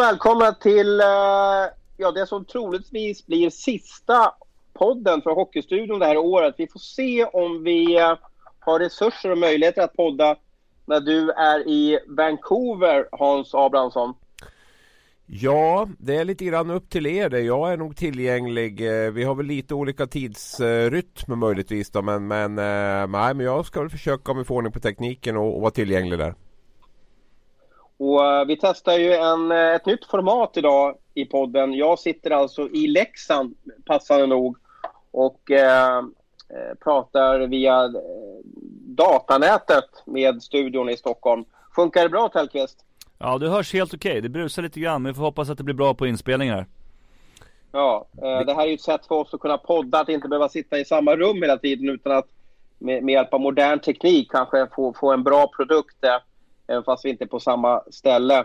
Och välkomna till eh, ja, det som troligtvis blir sista podden för Hockeystudion det här året. Vi får se om vi eh, har resurser och möjligheter att podda när du är i Vancouver, Hans Abrahamsson. Ja, det är lite grann upp till er det. Jag är nog tillgänglig. Eh, vi har väl lite olika tidsrytm möjligtvis då, men, men, nej, men jag ska väl försöka om vi får ordning på tekniken och, och vara tillgänglig där. Och uh, vi testar ju en, uh, ett nytt format idag i podden. Jag sitter alltså i Leksand, passande nog, och uh, pratar via datanätet med studion i Stockholm. Funkar det bra Tellqvist? Ja, det hörs helt okej. Okay. Det brusar lite grann, men vi får hoppas att det blir bra på inspelningar. Ja, det här är ju ett sätt för oss att kunna podda, att inte behöva sitta i samma rum hela tiden utan att med, med hjälp av modern teknik kanske få, få en bra produkt även fast vi inte är på samma ställe.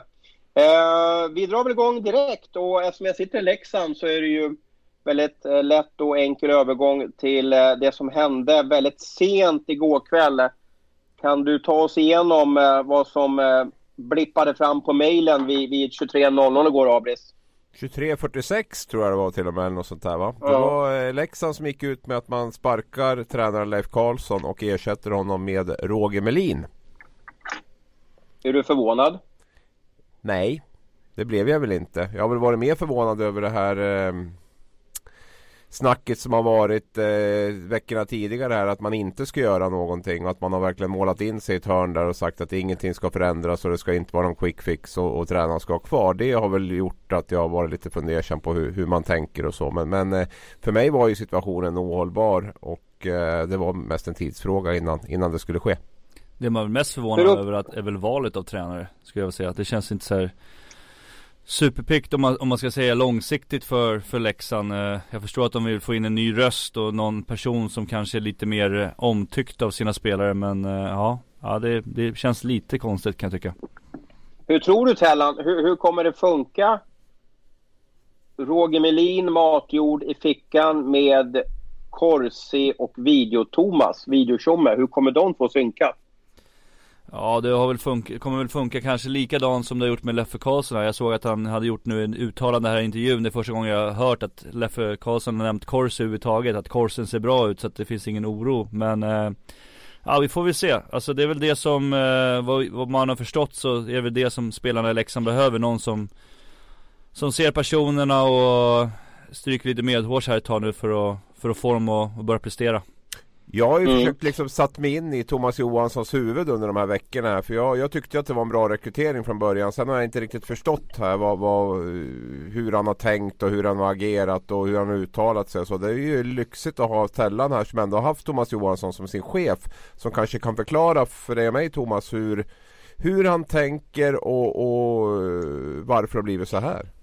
Eh, vi drar väl igång direkt och eftersom jag sitter i Leksand så är det ju väldigt eh, lätt och enkel övergång till eh, det som hände väldigt sent igår kväll. Kan du ta oss igenom eh, vad som eh, blippade fram på mejlen vid, vid 23.00 igår, Abris? 23.46 tror jag det var till och med, något sånt där va? Ja. Det var eh, Leksand som gick ut med att man sparkar tränaren Leif Karlsson och ersätter honom med Roger Melin. Är du förvånad? Nej, det blev jag väl inte. Jag har väl varit mer förvånad över det här eh, snacket som har varit eh, veckorna tidigare här att man inte ska göra någonting och att man har verkligen målat in sig i ett hörn där och sagt att ingenting ska förändras och det ska inte vara någon quick fix och, och tränaren ska vara kvar. Det har väl gjort att jag har varit lite fundersam på hur, hur man tänker och så. Men, men eh, för mig var ju situationen ohållbar och eh, det var mest en tidsfråga innan, innan det skulle ske. Det man är mest förvånad över att, är väl valet av tränare Skulle jag säga, att det känns inte så här Superpikt om man, om man ska säga långsiktigt för, för Leksand eh, Jag förstår att de vill få in en ny röst och någon person som kanske är lite mer eh, omtyckt av sina spelare men eh, ja Ja det, det känns lite konstigt kan jag tycka Hur tror du Tellan, hur, hur kommer det funka? Roger Melin matjord i fickan med Corsi och Video-Thomas, Videotjomme. Hur kommer de få synka? Ja det har väl funka, kommer väl funka kanske likadant som det har gjort med Leffe Karlsson Jag såg att han hade gjort nu en uttalande här i intervjun. Det är första gången jag har hört att Leffe Karlsson har nämnt Kors överhuvudtaget Att korsen ser bra ut så att det finns ingen oro. Men eh, Ja vi får väl se. Alltså det är väl det som eh, vad, vad, man har förstått så är det väl det som spelarna i Leksand behöver. Någon som Som ser personerna och Stryker lite medhårs här ett tag nu för att För att få dem att, att börja prestera jag har ju mm. försökt liksom satt mig in i Thomas Johanssons huvud under de här veckorna. För jag, jag tyckte att det var en bra rekrytering från början. Sen har jag inte riktigt förstått här vad, vad, hur han har tänkt och hur han har agerat och hur han har uttalat sig. Så det är ju lyxigt att ha Tellan här som ändå har haft Thomas Johansson som sin chef. Som kanske kan förklara för dig och mig Thomas hur, hur han tänker och, och varför det har blivit så här.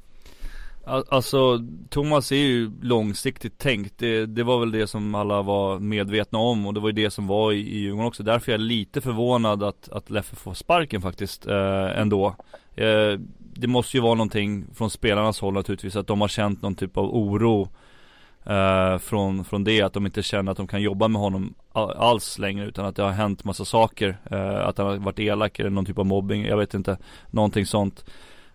Alltså Thomas är ju långsiktigt tänkt. Det, det, var väl det som alla var medvetna om och det var ju det som var i, i Djurgården också. Därför är jag lite förvånad att, att Leffe får sparken faktiskt eh, ändå. Eh, Det måste ju vara någonting från spelarnas håll naturligtvis att de har känt någon typ av oro eh, från, från det. Att de inte känner att de kan jobba med honom alls längre utan att det har hänt massa saker eh, Att han har varit elak eller någon typ av mobbing, jag vet inte. Någonting sånt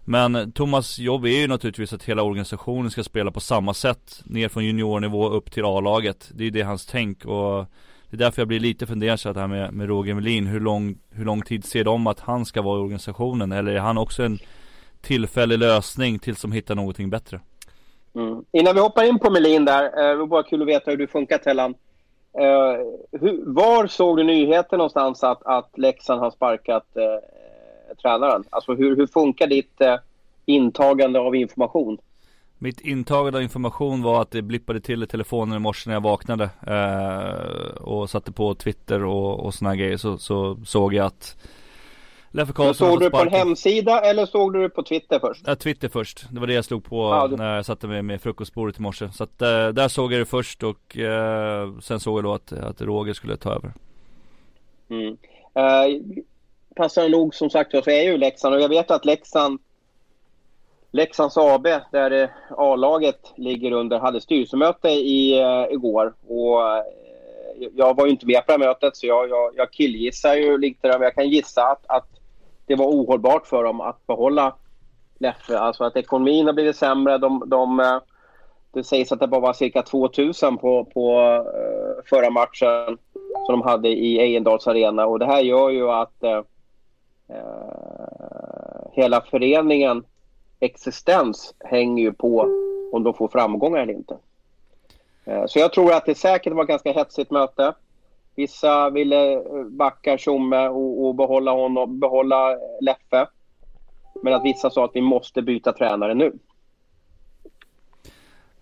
men Thomas jobb är ju naturligtvis att hela organisationen ska spela på samma sätt Ner från juniornivå upp till A-laget Det är ju det hans tänk och Det är därför jag blir lite fundersam här med, med Roger Melin hur lång, hur lång tid ser de att han ska vara i organisationen? Eller är han också en tillfällig lösning tills de hittar någonting bättre? Mm. Innan vi hoppar in på Melin där, eh, det var bara kul att veta hur du funkar Tellan uh, eh, hur, Var såg du nyheten någonstans att, att Leksand har sparkat uh, tränaren? Alltså hur, hur funkar ditt eh, intagande av information? Mitt intagande av information var att det blippade till i telefonen i morse när jag vaknade eh, och satte på Twitter och, och såna grejer så, så såg jag att Leffe Karlsson Såg du på en hemsida eller såg du det på Twitter först? Ja, Twitter först. Det var det jag slog på ja, du... när jag satte mig med frukostbordet i morse. Så att eh, där såg jag det först och eh, sen såg jag då att, att Roger skulle ta över. Mm passar passande nog som sagt så är ju Leksand och jag vet att Leksand Leksands AB, där A-laget ligger under, hade styrelsemöte i, uh, igår. Och, uh, jag var ju inte med på det mötet så jag, jag, jag killgissar ju lite där, men jag kan gissa att, att det var ohållbart för dem att behålla Leffe. Alltså att ekonomin har blivit sämre. De, de, eh, det sägs att det bara var cirka 2000 på, på uh, förra matchen som de hade i Ejendals arena. Och det här gör ju att Eh, hela föreningen existens hänger ju på om de får framgångar eller inte. Eh, så jag tror att det säkert var ett ganska hetsigt möte. Vissa ville eh, backa Tjomme och, och, behålla honom, behålla Leffe. Men att vissa sa att vi måste byta tränare nu.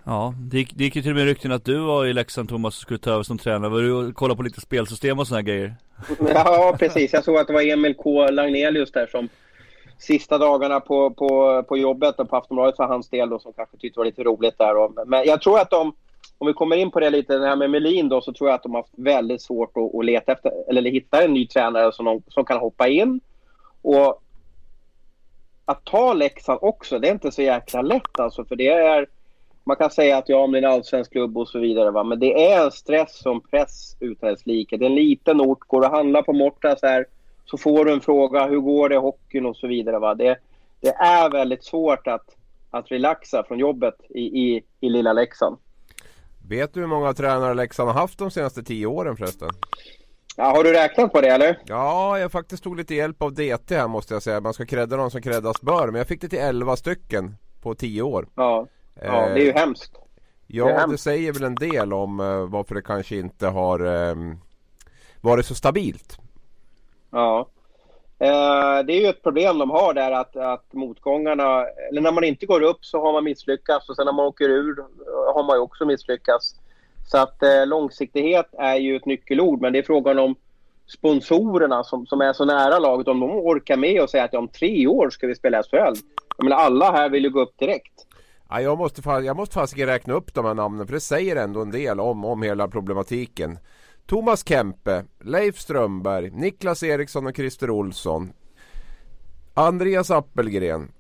Ja, det gick, det gick ju till och med rykten att du var i Leksand Thomas och skulle ta över som tränare. Var du och kollade på lite spelsystem och sådana grejer? Ja, precis. Jag såg att det var Emil K Lagnelius där som sista dagarna på, på, på jobbet och på Aftonbladet för hans del då, som kanske tyckte det var lite roligt där. Och, men jag tror att de, om vi kommer in på det lite, det här med Melin då, så tror jag att de har haft väldigt svårt att, att leta efter, eller hitta en ny tränare som, de, som kan hoppa in. Och att ta Leksand också, det är inte så jäkla lätt alltså, för det är man kan säga att ja, men det är en allsvensk klubb och så vidare. Va? Men det är en stress som press utan dess like. Det är en liten ort. Går du och handlar på Mortas här så får du en fråga. Hur går det i hockeyn och så vidare. Va? Det, det är väldigt svårt att, att relaxa från jobbet i, i, i lilla Leksand. Vet du hur många tränare Leksand har haft de senaste tio åren förresten? Ja, har du räknat på det eller? Ja, jag faktiskt tog lite hjälp av DT här måste jag säga. Man ska credda någon som creddas bör. Men jag fick det till 11 stycken på tio år. Ja. Ja, det är ju eh, hemskt. Ja, det, hemskt. det säger väl en del om uh, varför det kanske inte har um, varit så stabilt. Ja. Uh, det är ju ett problem de har där att, att motgångarna, eller när man inte går upp så har man misslyckats och sen när man åker ur har man ju också misslyckats. Så att uh, långsiktighet är ju ett nyckelord men det är frågan om sponsorerna som, som är så nära laget, om de orkar med och säga att om tre år ska vi spela SHL. Jag menar, alla här vill ju gå upp direkt. Ja, jag måste, jag måste fasiken räkna upp de här namnen för det säger ändå en del om, om hela problematiken. Thomas Kempe, Leif Strömberg, Niklas Eriksson och Christer Olsson. Andreas Appelgren,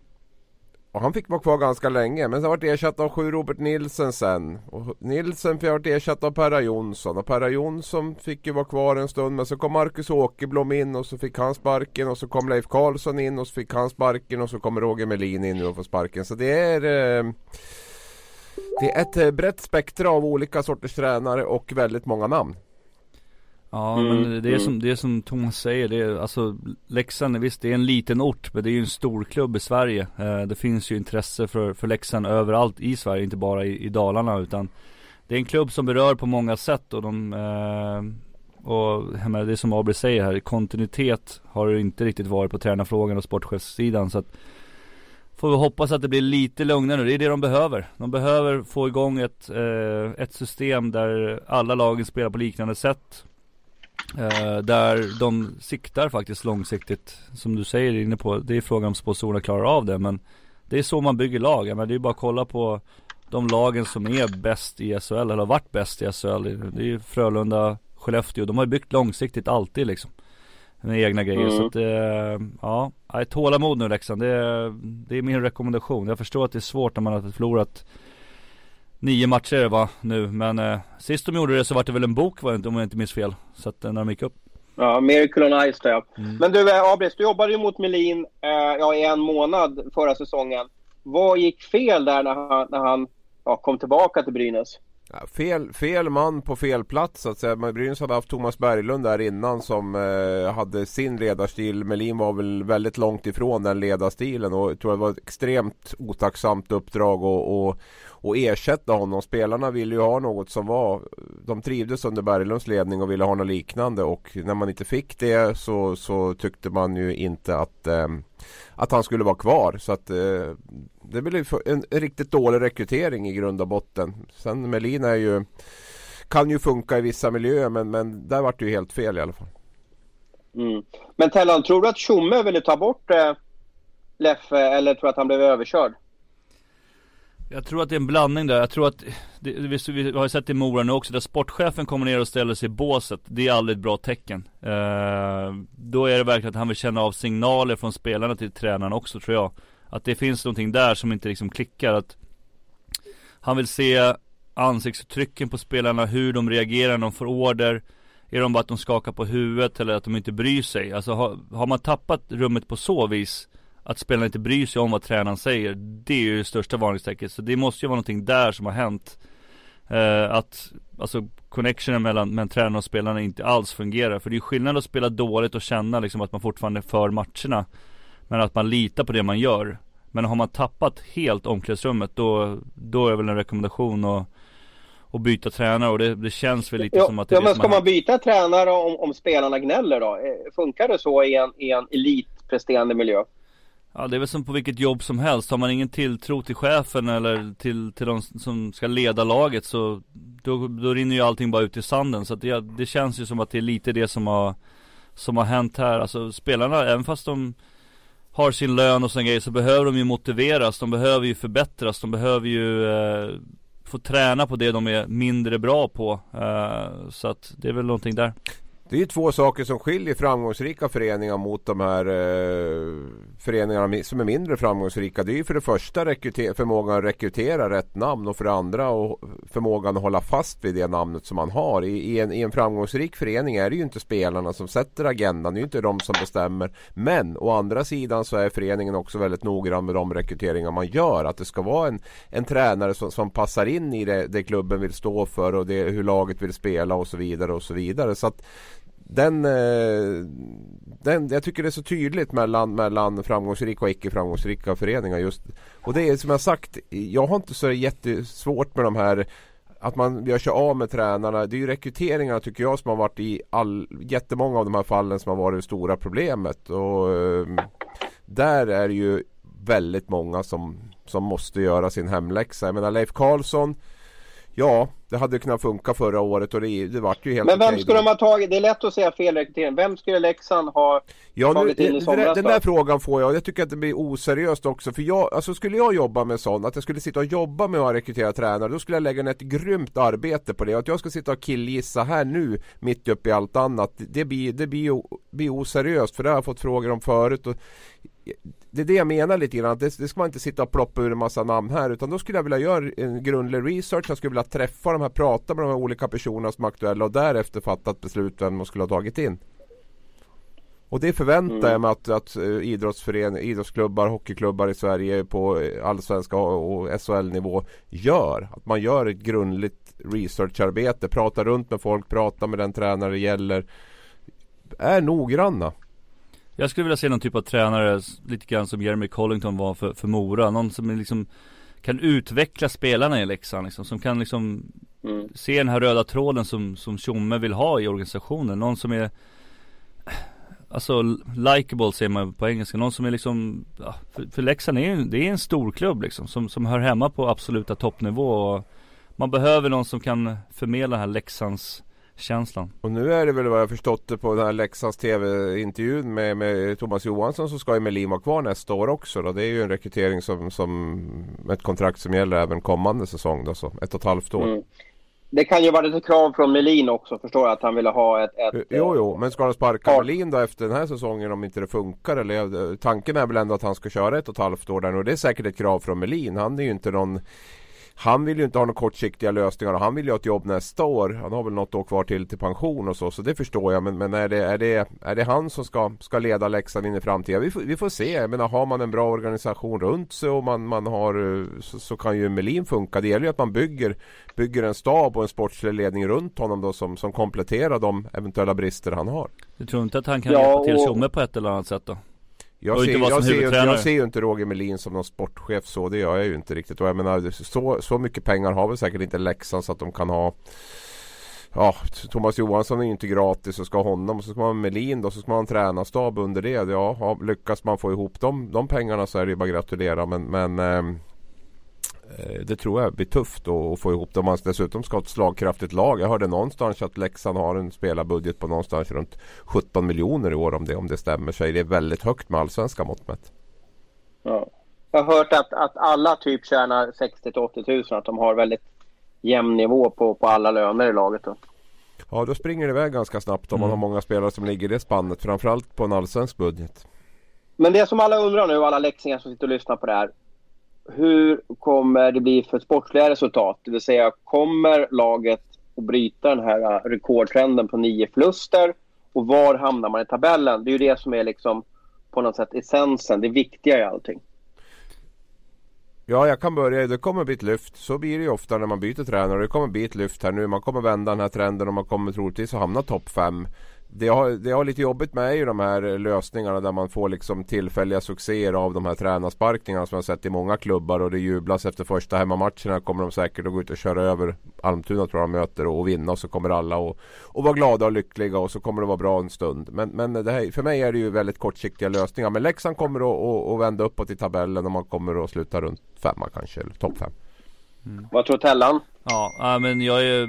och han fick vara kvar ganska länge men sen vart ersatt av sju Robert Nilsen sen. Och Nilsen fick varit ersatt av Perra Jonsson och Perra Jonsson fick ju vara kvar en stund men så kom Marcus Åkerblom in och så fick han sparken och så kom Leif Karlsson in och så fick han sparken och så kom Roger Melin in nu och får sparken. Så det är eh, Det är ett eh, brett spektra av olika sorters tränare och väldigt många namn. Ja mm, men det är, mm. som, det är som Thomas säger, det är alltså Leksand, visst det är en liten ort men det är ju en stor klubb i Sverige. Eh, det finns ju intresse för, för Leksand överallt i Sverige, inte bara i, i Dalarna utan Det är en klubb som berör på många sätt och de eh, Och jag menar, det är som Abri säger här, kontinuitet har det inte riktigt varit på tränarfrågan och sportchefssidan så att Får vi hoppas att det blir lite lugnare nu, det är det de behöver. De behöver få igång ett, eh, ett system där alla lagen spelar på liknande sätt Eh, där de siktar faktiskt långsiktigt, som du säger inne på, det är frågan om sponsorerna klarar av det men Det är så man bygger lag, men det är bara att kolla på de lagen som är bäst i SHL, eller har varit bäst i SHL Det är ju Frölunda, Skellefteå, de har ju byggt långsiktigt alltid liksom. Med egna grejer, mm. så att eh, ja, tålamod nu Leksand, det, det är min rekommendation. Jag förstår att det är svårt när man har förlorat nio matcher va nu men eh, sist de gjorde det så var det väl en bok var det inte om jag inte minns fel. Så att eh, när de gick upp. Ja, Miracle on Ice där mm. Men du eh, Abris, du jobbade ju mot Melin eh, ja, i en månad förra säsongen. Vad gick fel där när han, när han ja, kom tillbaka till Brynäs? Ja, fel, fel man på fel plats så att säga. Brynäs hade haft Thomas Berglund där innan som eh, hade sin ledarstil. Melin var väl väldigt långt ifrån den ledarstilen och jag tror det var ett extremt otacksamt uppdrag och, och och ersätta honom. Spelarna ville ju ha något som var De trivdes under Berglunds ledning och ville ha något liknande och när man inte fick det så, så tyckte man ju inte att eh, Att han skulle vara kvar så att eh, Det blev en, en riktigt dålig rekrytering i grund och botten. Sen Melin är ju Kan ju funka i vissa miljöer men, men där vart det ju helt fel i alla fall. Mm. Men Tellan, tror du att Tjomme ville ta bort eh, Leffe eller tror du att han blev överkörd? Jag tror att det är en blandning där. Jag tror att, det, vi, har ju sett i Mora nu också, där sportchefen kommer ner och ställer sig i båset. Det är aldrig ett bra tecken. Eh, då är det verkligen att han vill känna av signaler från spelarna till tränaren också tror jag. Att det finns någonting där som inte liksom klickar. Att han vill se ansiktsuttrycken på spelarna, hur de reagerar när de får order. Är de bara att de skakar på huvudet eller att de inte bryr sig? Alltså har, har man tappat rummet på så vis att spelarna inte bryr sig om vad tränaren säger. Det är ju det största varningstecknet. Så det måste ju vara någonting där som har hänt. Eh, att, alltså connectionen mellan, mellan tränaren och spelarna inte alls fungerar. För det är skillnad att spela dåligt och känna liksom att man fortfarande för matcherna. Men att man litar på det man gör. Men har man tappat helt omklädningsrummet då, då är det väl en rekommendation att och byta tränare och det, det känns väl lite ja, som att det Ja är men ska man man byta tränare om, om spelarna gnäller då? Eh, funkar det så i en, i en elitpresterande miljö? Ja det är väl som på vilket jobb som helst. Har man ingen tilltro till chefen eller till, till de som ska leda laget så då, då rinner ju allting bara ut i sanden. Så att det, det känns ju som att det är lite det som har Som har hänt här. Alltså spelarna, även fast de har sin lön och sådana grejer så behöver de ju motiveras. De behöver ju förbättras. De behöver ju eh, få träna på det de är mindre bra på. Eh, så att det är väl någonting där. Det är ju två saker som skiljer framgångsrika föreningar mot de här eh, föreningarna som är mindre framgångsrika. Det är ju för det första förmågan att rekrytera rätt namn och för det andra och förmågan att hålla fast vid det namnet som man har. I, i, en, I en framgångsrik förening är det ju inte spelarna som sätter agendan. Det är ju inte de som bestämmer. Men å andra sidan så är föreningen också väldigt noggrann med de rekryteringar man gör. Att det ska vara en, en tränare som, som passar in i det, det klubben vill stå för och det, hur laget vill spela och så vidare och så vidare. Så att den, eh, den, jag tycker det är så tydligt mellan, mellan framgångsrika och icke framgångsrika föreningar just. Och det är som jag sagt, jag har inte så jättesvårt med de här att man gör sig av med tränarna. Det är ju rekryteringarna tycker jag som har varit i all, jättemånga av de här fallen som har varit det stora problemet. Och ehm, där är det ju väldigt många som, som måste göra sin hemläxa. Jag menar Leif Karlsson Ja, det hade kunnat funka förra året och det, det vart ju helt Men vem okej skulle då. de ha tagit? Det är lätt att säga felrekrytering. Vem skulle Leksand ha Ja, nu, tagit in i den, somras den där frågan får jag jag tycker att det blir oseriöst också. För jag, alltså skulle jag jobba med sånt, att jag skulle sitta och jobba med att rekrytera tränare, då skulle jag lägga ner ett grymt arbete på det. Att jag ska sitta och killgissa här nu, mitt uppe i allt annat, det blir, det blir, blir oseriöst. För det har jag fått frågor om förut. Och det är det jag menar lite grann, att det, det ska man inte sitta och ploppa ur en massa namn här utan då skulle jag vilja göra en grundlig research, jag skulle vilja träffa de här, prata med de här olika personerna som är aktuella och därefter fatta ett beslut vem man skulle ha tagit in. Och det förväntar Mm. jag mig att, att eh, idrottsföreningar, idrottsklubbar, hockeyklubbar i Sverige på eh, allsvenska och SHL-nivå gör. Att man gör ett grundligt researcharbete, pratar runt med folk, pratar med den tränare det gäller. Är noggranna. Jag skulle vilja se någon typ av tränare, lite grann som Jeremy Collington var för, för Mora. Någon som är liksom kan utveckla spelarna i Leksand liksom. Som kan liksom Mm. se den här röda tråden som, som Tjomme vill ha i organisationen. Någon som är Alltså likable säger man på engelska. Någon som är liksom ja, för, för Leksand är ju det är en stor klubb liksom. Som, som hör hemma på absoluta toppnivå. Och man behöver någon som kan förmedla den här Leksands känslan. Och nu är det väl vad jag förstått det på den här Leksands TV-intervjun med, med Thomas Johansson så ska Emelin vara kvar nästa år också. Då. Det är ju en rekrytering som, som ett kontrakt som gäller även kommande säsong. Då, så ett och ett halvt år. Mm. Det kan ju vara lite krav från Melin också, förstår jag, att han ville ha ett... ett Jo, jo, men ska de sparka Ja. Melin då efter den här säsongen om inte det funkar? Eller, tanken är väl ändå att han ska köra ett och ett halvt år där och det är säkert ett krav från Melin. Han är ju inte någon han vill ju inte ha några kortsiktiga lösningar och han vill ju ha ett jobb nästa år. Han har väl något år kvar till till pension och så, så det förstår jag. Men, men är, det, är, det, är det han som ska, ska leda Leksand in i framtiden? Vi får, vi får se. Jag menar, har man en bra organisation runt sig och man, man har, så, så kan ju Melin funka. Det gäller ju att man bygger, bygger en stab och en sportslig ledning runt honom då som, som kompletterar de eventuella brister han har. Du tror inte att han kan Ja, hjälpa till och- Tjomme på ett eller annat sätt då? Jag ser, jag, ser jag ser ju inte Roger Melin som någon sportchef så, det gör jag ju inte riktigt. Och jag menar, så, så mycket pengar har väl säkert inte Leksand så att de kan ha Ja, Thomas Johansson är ju inte gratis och ska ha honom. Så ska man ha Melin då, så ska man ha en tränarstab under det. Ja, lyckas man få ihop de, de pengarna så är det ju bara att gratulera. Men, men ehm, eh, det tror jag blir tufft att få ihop det. Om man dessutom ska ha ett slagkraftigt lag. Jag hörde någonstans att Leksand har en spelarbudget på någonstans runt 17 miljoner i år om det, om det stämmer. Så det är väldigt högt med allsvenska mått mätt. Ja. Jag har hört att, att alla typ tjänar 60 till 80 000, att de har väldigt jämn nivå på, på alla löner i laget. Då. Ja, då springer det iväg ganska snabbt om man Mm. har många spelare som ligger i det spannet. Framförallt på en allsvensk budget. Men det som alla undrar nu, alla läxingar som sitter och lyssnar på det här. Hur kommer det bli för sportsliga resultat? Det vill säga, kommer laget att bryta den här äh, rekordtrenden på nio förluster? Och var hamnar man i tabellen? Det är ju det som är liksom på något sätt essensen, det viktiga i allting. Ja, jag kan börja. Det kommer bli ett lyft. Så blir det ju ofta när man byter tränare. Det kommer bli ett lyft här nu. Man kommer vända den här trenden och man kommer troligtvis att hamna topp 5 det har, det har lite jobbigt med ju de här lösningarna där man får liksom tillfälliga succéer av de här tränarsparkningarna som jag sett i många klubbar och det jublas efter första hemmamatcherna kommer de säkert att gå ut och köra över Almtuna tror jag de möter och, vinna och så kommer alla och, och vara glada och lyckliga och så kommer det vara bra en stund. Men, men det här, för mig är det ju väldigt kortsiktiga lösningar. Men Leksand kommer att, att, att vända uppåt i tabellen och man kommer att sluta runt femma kanske, eller topp fem. Mm. Vad tror Tellan? Ja, men jag är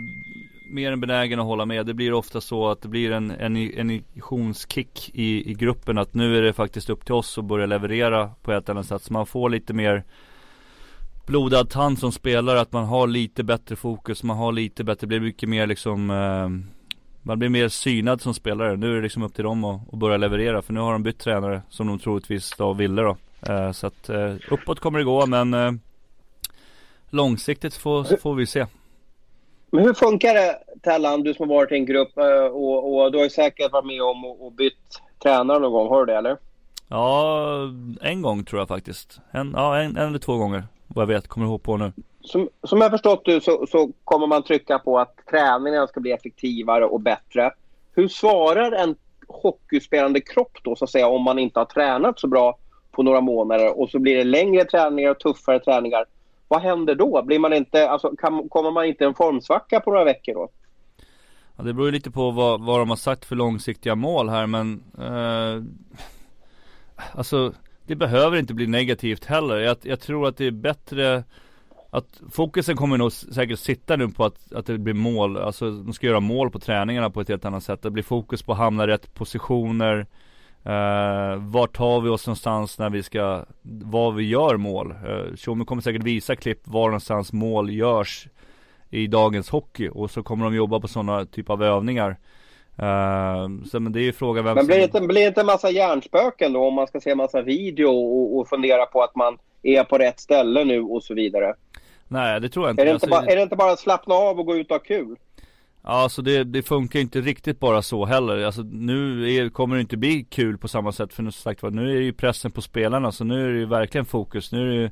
mer än benägen att hålla med. Det blir ofta så att det blir en, en i, i gruppen. Att nu är det faktiskt upp till oss att börja leverera på ett eller annat sätt. Så man får lite mer blodad tand som spelare. Att man har lite bättre fokus. Man har lite bättre, det blir mycket mer liksom eh, man blir mer synad som spelare. Nu är det liksom upp till dem att, att börja leverera. För nu har de bytt tränare som de troligtvis då ville då. Eh, så att eh, uppåt kommer det gå men eh, långsiktigt får, får vi se. Men hur funkar det, Tellan, du som har varit i en grupp eh, och, och du har ju säkert varit med om och, och bytt tränare någon gång, har du det eller? Ja, en gång tror jag faktiskt. En, ja, en, en eller två gånger, vad jag vet, kommer ihåg på nu. Som, som jag förstått du så, så kommer man trycka på att träningen ska bli effektivare och bättre. Hur svarar en hockeyspelande kropp då, så att säga, om man inte har tränat så bra på några månader och så blir det längre träningar och tuffare träningar vad händer då? Blir man inte, alltså, kan, kommer man inte en formsvacka på några veckor då? Ja, det beror ju lite på vad, vad de har sagt för långsiktiga mål här men eh, Alltså det behöver inte bli negativt heller. Jag, jag, tror att det är bättre att fokusen kommer nog säkert sitta nu på att, att det blir mål, alltså de ska göra mål på träningarna på ett helt annat sätt. Det blir fokus på att hamna i rätt positioner Uh, var tar vi oss någonstans när vi ska, vad vi gör mål? Uh, kommer säkert visa klipp var någonstans mål görs i dagens hockey och så kommer de jobba på sådana typ av övningar. Uh, så men det är ju frågan vem Men blir det inte, blir inte en massa hjärnspöken då om man ska se en massa video och, och fundera på att man är på rätt ställe nu och så vidare? Nej det tror jag inte. Är det inte, alltså, bara, är det inte bara att slappna av och gå ut och ha kul? Ja, alltså det, det funkar inte riktigt bara så heller. Alltså nu är, kommer det inte bli kul på samma sätt. För nu, sagt, nu är det ju pressen på spelarna. Så nu är det ju verkligen fokus. Nu är det ju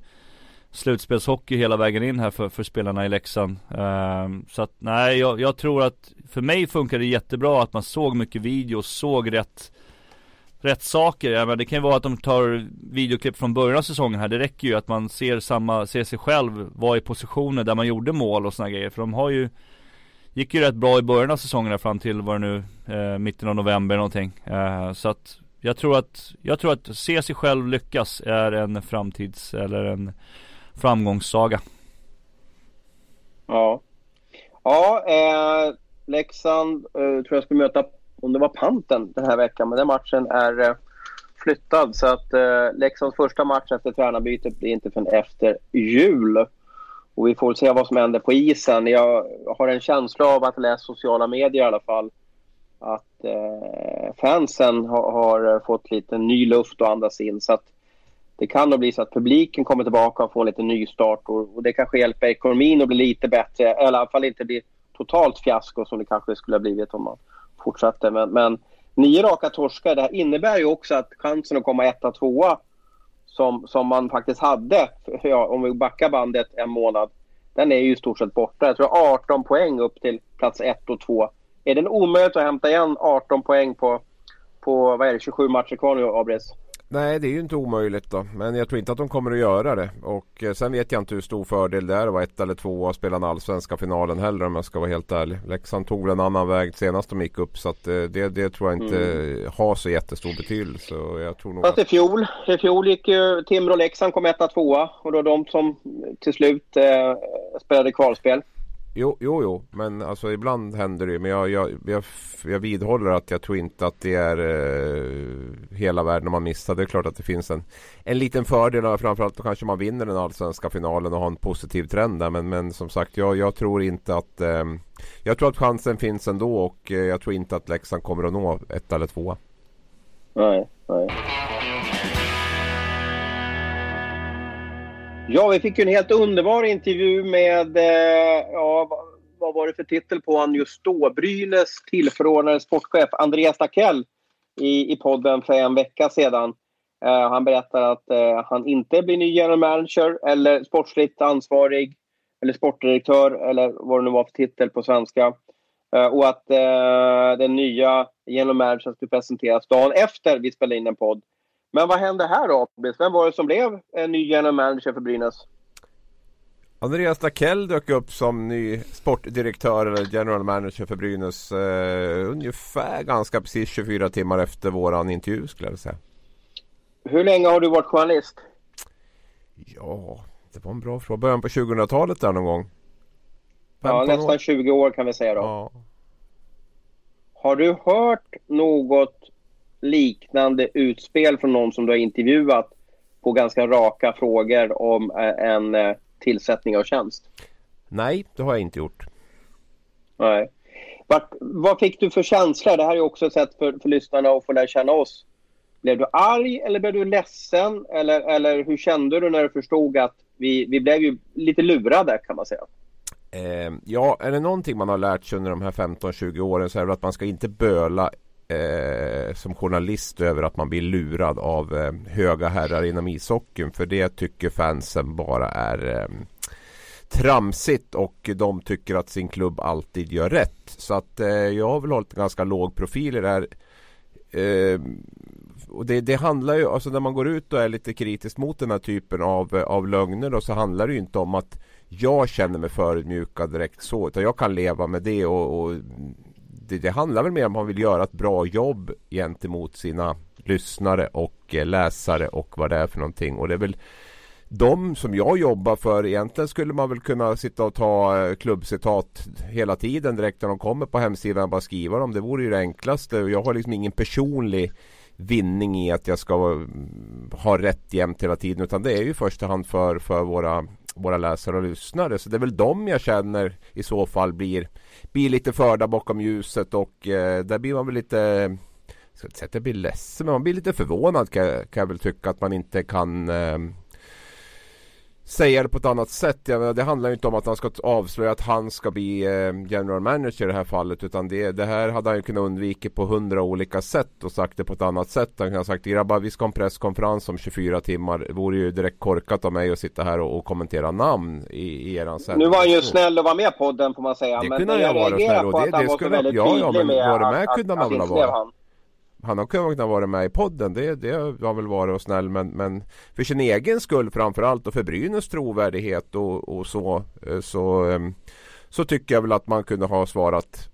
slutspelshockey hela vägen in här för, för spelarna i Leksand. Um, så att nej, jag, jag, tror att för mig funkar det jättebra att man såg mycket video och såg rätt Rätt saker, ja, men det kan ju vara att de tar videoklipp från början av säsongen här Det räcker ju att man ser samma, ser sig själv vara i positioner där man gjorde mål och såna grejer För de har ju Gick ju rätt bra i början av säsongen fram till vad det nu, eh, mitten av november någonting. Eh, så att jag tror att, jag tror att se sig själv lyckas är en framtids eller en framgångssaga. Ja. Ja, eh, Leksand eh, tror jag ska möta, om det var Panten den här veckan, men den matchen är eh, flyttad. Så att eh, Leksands första match efter tränarbytet blir inte förrän efter jul. Och vi får se vad som händer på isen. Jag har en känsla av att läsa sociala medier i alla fall att eh, fansen har, har, fått lite ny luft att andas in. Så att det kan nog bli så att publiken kommer tillbaka och får en nystart och, och det kanske hjälper ekonomin att bli lite bättre. Eller i alla fall inte bli totalt fiasko som det kanske skulle ha blivit om man fortsatte. Men, men nio raka torskar, det här innebär ju också att chansen att komma etta, tvåa som, som man faktiskt hade, ja, om vi backar bandet en månad, den är ju i stort sett borta. Jag tror 18 poäng upp till plats 1 och 2. Är det omöjligt att hämta igen 18 poäng på, på vad är det, 27 matcher kvar nu, Abres? Nej det är ju inte omöjligt då. Men jag tror inte att de kommer att göra det. Och eh, sen vet jag inte hur stor fördel det är att vara ett eller två och spela den allsvenska finalen heller om jag ska vara helt ärlig. Leksand tog en annan väg senast de gick upp så att eh, det, det tror jag inte mm. har så jättestor betydelse. Jag tror nog Fast i fjol, i fjol gick ju Timrå och Leksand kom etta tvåa och då de som till slut eh, spelade kvalspel. Jo, jo, jo, men alltså ibland händer det Men jag, jag, jag, jag vidhåller att jag tror inte att det är eh, hela världen om man missar. Det är klart att det finns en, en liten fördel. Framförallt då kanske man vinner den allsvenska finalen och har en positiv trend där. Men, men som sagt, jag, jag tror inte att eh, Jag tror att chansen finns ändå och eh, jag tror inte att Leksand kommer att nå ett eller två. Nej, nej. Ja, vi fick ju en helt underbar intervju med, eh, ja, vad var det för titel på han just då? Brynäs tillförordnade sportchef Andreas Dackell i, i podden för en vecka sedan. Eh, han berättar att eh, han inte blir ny general manager eller sportsligt ansvarig eller sportdirektör eller vad det nu var för titel på svenska. Eh, och att eh, den nya general managern ska presenteras dagen efter vi spelade in en podd. Men vad hände här då? Vem var det som blev en ny general manager för Brynäs? Andreas Dackell dök upp som ny sportdirektör eller general manager för Brynäs eh, ungefär ganska precis 24 timmar efter våran intervju skulle jag säga. Hur länge har du varit journalist? Ja, det var en bra fråga. Början på 2000-talet där någon gång. Ja, nästan år. 20 år kan vi säga då. Ja. Har du hört något liknande utspel från någon som du har intervjuat på ganska raka frågor om eh, en eh, tillsättning av tjänst? Nej, det har jag inte gjort. Nej. Vart, vad fick du för känsla? Det här är också ett sätt för, för lyssnarna att få lära känna oss. Blev du arg eller blev du ledsen? Eller, eller hur kände du när du förstod att vi, vi blev ju lite lurade kan man säga? Eh, ja, är det någonting man har lärt sig under de här 15-20 åren så är det att man ska inte böla eh, som journalist över att man blir lurad av eh, höga herrar inom ishockeyn. För det tycker fansen bara är eh, tramsigt och de tycker att sin klubb alltid gör rätt. Så att eh, jag har väl hållit ganska låg profil i det här. Eh, och det, det, handlar ju, alltså när man går ut och är lite kritisk mot den här typen av, av lögner då, så handlar det ju inte om att jag känner mig förödmjukad direkt så. Utan jag kan leva med det och, och det, det, handlar väl mer om att man vill göra ett bra jobb gentemot sina lyssnare och eh, läsare och vad det är för någonting. Och det är väl de som jag jobbar för, egentligen skulle man väl kunna sitta och ta eh, klubbcitat hela tiden direkt när de kommer på hemsidan och bara skriva dem. Det vore ju det enklaste. Jag har liksom ingen personlig vinning i att jag ska mm, ha rätt jämt hela tiden utan det är ju i första hand för, för våra, våra läsare och lyssnare. Så det är väl de jag känner i så fall blir, blir lite förda bakom ljuset och eh, där blir man väl lite jag ska inte säga att jag blir ledsen men man blir lite förvånad kan, kan jag väl tycka att man inte kan eh, säga det på ett annat sätt. Ja, det handlar inte om att han ska avslöja att han ska bli eh, general manager i det här fallet. Utan det, det här hade han ju kunnat undvika på hundra olika sätt och sagt det på ett annat sätt. Han kan ha sagt grabbar vi ska ha en presskonferens om 24 timmar. Det vore ju direkt korkat av mig att sitta här och, och kommentera namn i, i eran sändning. Nu var han ju snäll och var med på podden får man säga. Det men kunde han ju vara snäll och det, det, skulle, ja, ja, men var det med kunde han väl ha varit han har kunnat vara med i podden. Det, det har väl varit och snäll. Men, men för sin egen skull framförallt och för Brynäs trovärdighet och, och så, eh, så, ehm, så tycker jag väl att man kunde ha svarat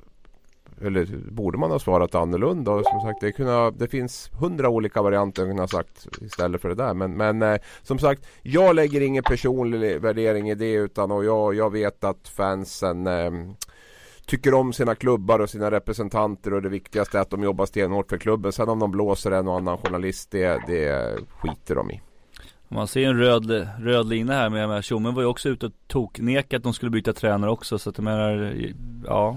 eller borde man ha svarat annorlunda? Och som sagt, det, kunna, det finns hundra olika varianter man kunde ha sagt istället för det där. Men, men eh, som sagt, jag lägger ingen personlig värdering i det utan och jag, jag vet att fansen eh, tycker om sina klubbar och sina representanter och det viktigaste är att de jobbar stenhårt för klubben. Sen om de blåser en och annan journalist, det, det skiter de i. Man ser en röd, röd linje här med, med Tjommen var ju också ute och toknekade att de skulle byta tränare också så att jag menar, ja